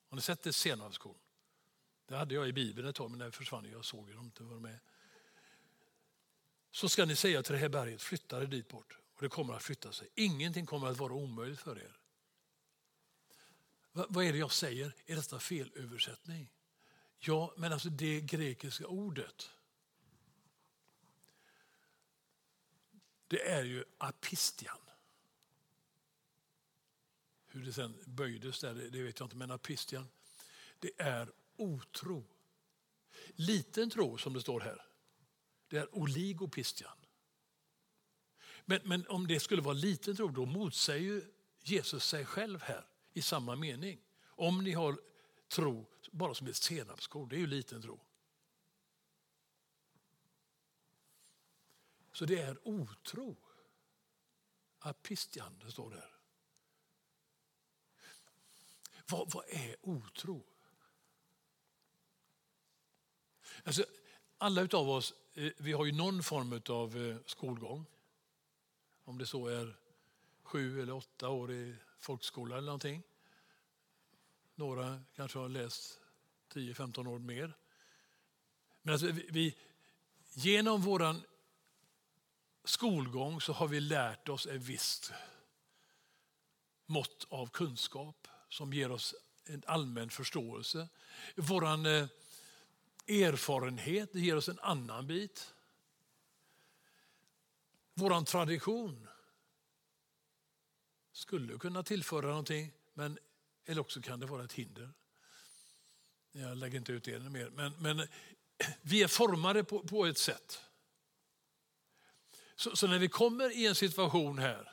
Har ni sett ett senapskorn? Det hade jag i Bibeln ett tag, men det försvann. Jag såg dem inte var med. Så ska ni säga till det här berget, flytta det dit bort. Och det kommer att flytta sig. Ingenting kommer att vara omöjligt för er. Vad är det jag säger? Är detta fel översättning? Ja, men alltså det grekiska ordet. Det är ju apistian. Hur det sen böjdes där, det vet jag inte, men apistian. Det är otro. Liten tro som det står här. Det är oligopistian. Men, men om det skulle vara liten tro, då motsäger Jesus sig själv här i samma mening. Om ni har tro bara som ett senapskorn, det är ju liten tro. Så det är otro. Apistian, det står där. Vad, vad är otro? Alltså, alla utav oss eh, vi har ju någon form av eh, skolgång. Om det så är sju eller åtta år i folkskola eller någonting. Några kanske har läst 10-15 år mer. Men alltså vi, vi, genom vår skolgång så har vi lärt oss ett visst mått av kunskap som ger oss en allmän förståelse. Vår eh, erfarenhet ger oss en annan bit. Vår tradition skulle kunna tillföra någonting, men, eller också kan det vara ett hinder. Jag lägger inte ut det mer. Men, men vi är formade på, på ett sätt. Så, så, när vi kommer i en situation här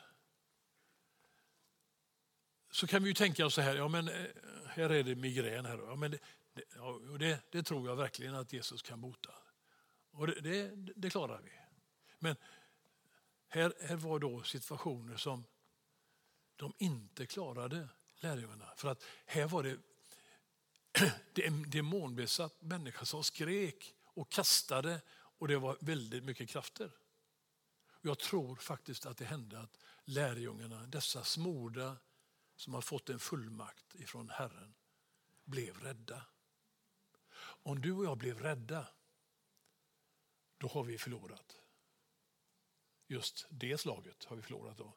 så kan vi ju tänka oss så här, ja men eh, här är det migrän. Här. Ja, men det, det, ja, det, det tror jag verkligen att Jesus kan bota. Och det, det, det klarar vi. Men här, här var då situationer som de inte klarade lärjungarna. För att här var det en demonbesatt människa som skrek och kastade och det var väldigt mycket krafter. Jag tror faktiskt att det hände att lärjungarna, dessa smorda som har fått en fullmakt ifrån Herren, blev rädda. Om du och jag blev rädda, då har vi förlorat. Just det slaget har vi förlorat då.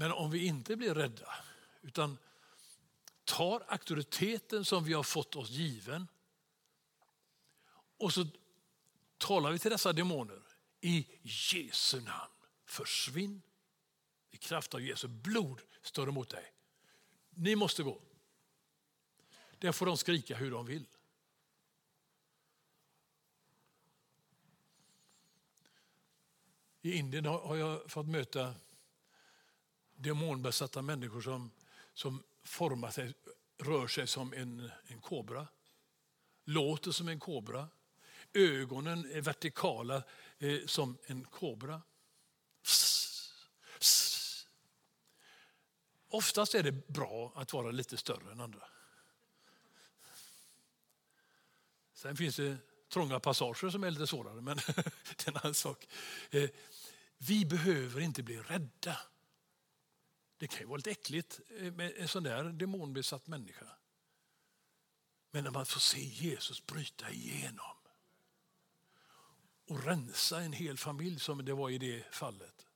Men om vi inte blir rädda, utan tar auktoriteten som vi har fått oss given och så talar vi till dessa demoner i Jesu namn. Försvinn i kraft av Jesu blod står emot dig. Ni måste gå. Där får de skrika hur de vill. I Indien har jag fått möta demonbesatta människor som, som formar sig, rör sig som en, en kobra. Låter som en kobra. Ögonen är vertikala eh, som en kobra. Oftast är det bra att vara lite större än andra. Sen finns det trånga passager som är lite svårare, men det är en annan sak. Eh, vi behöver inte bli rädda. Det kan ju vara lite äckligt eh, med en sån där demonbesatt människa. Men när man får se Jesus bryta igenom och rensa en hel familj som det var i det fallet.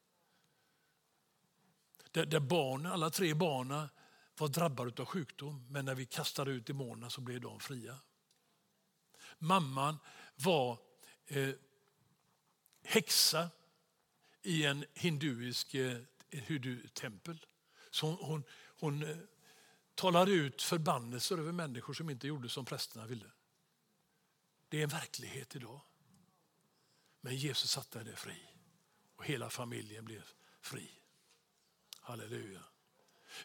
Där, där barnen, alla tre barnen var drabbade av sjukdom men när vi kastade ut demonerna så blev de fria. Mamman var eh, häxa i en hinduisk eh, hudutempel. tempel så hon, hon, hon eh, talar talade ut förbannelser över människor som inte gjorde som prästerna ville. Det är en verklighet idag. Men Jesus satte det fri och hela familjen blev fri. Halleluja.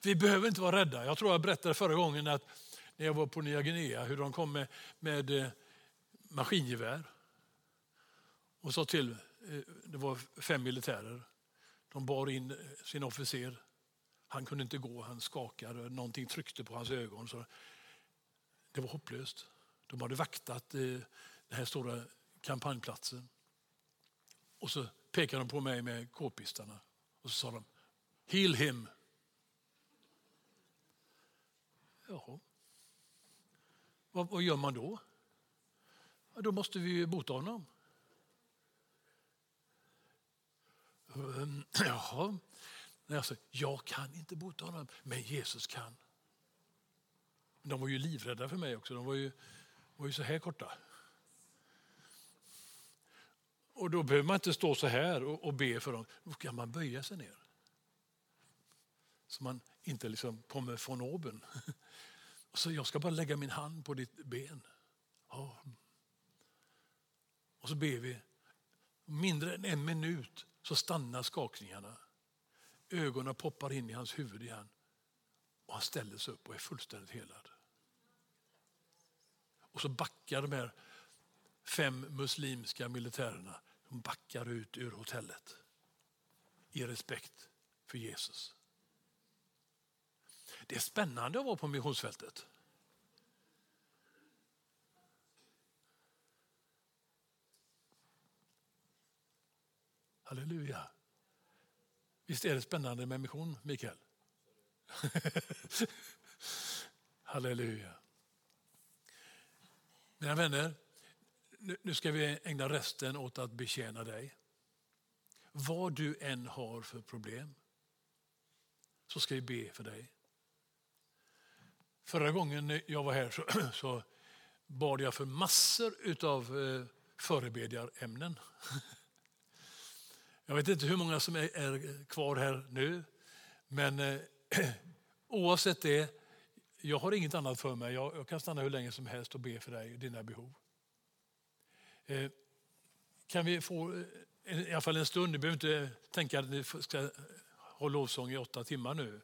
Vi behöver inte vara rädda. Jag tror jag berättade förra gången att när jag var på Nya Guinea hur de kom med, med eh, maskingevär och sa till, eh, det var fem militärer, de bar in sin officer. Han kunde inte gå, han skakade, någonting tryckte på hans ögon. Så det var hopplöst. De hade vaktat eh, den här stora kampanjplatsen. Och så pekade de på mig med k-pistarna och så sa de Heal him. Jaha. Vad, vad gör man då? Ja, då måste vi bota honom. Ehm, jaha. Alltså, jag kan inte bota honom, men Jesus kan. De var ju livrädda för mig också. De var ju, var ju så här korta. Och då behöver man inte stå så här och, och be för dem. Då kan man böja sig ner. Så man inte liksom kommer från oben. Så jag ska bara lägga min hand på ditt ben. Ja. Och så ber vi. Mindre än en minut så stannar skakningarna. Ögonen poppar in i hans huvud igen. Och han ställer sig upp och är fullständigt helad. Och så backar de här fem muslimska militärerna de backar ut ur hotellet i respekt för Jesus. Det är spännande att vara på missionsfältet. Halleluja. Visst är det spännande med mission, Mikael? Halleluja. Mina vänner, nu- ska vi ägna resten åt att betjäna dig. Vad du än har för problem så ska vi be för dig. Förra gången jag var här så, så bad jag för massor av eh, förebedjarämnen. Jag vet inte hur många som är, är kvar här nu, men eh, oavsett det, jag har inget annat för mig. Jag, jag kan stanna hur länge som helst och be för dig och dina behov. Eh, kan vi få en- i alla fall en stund, ni behöver inte tänka att ni ska ha lovsång i åtta timmar nu.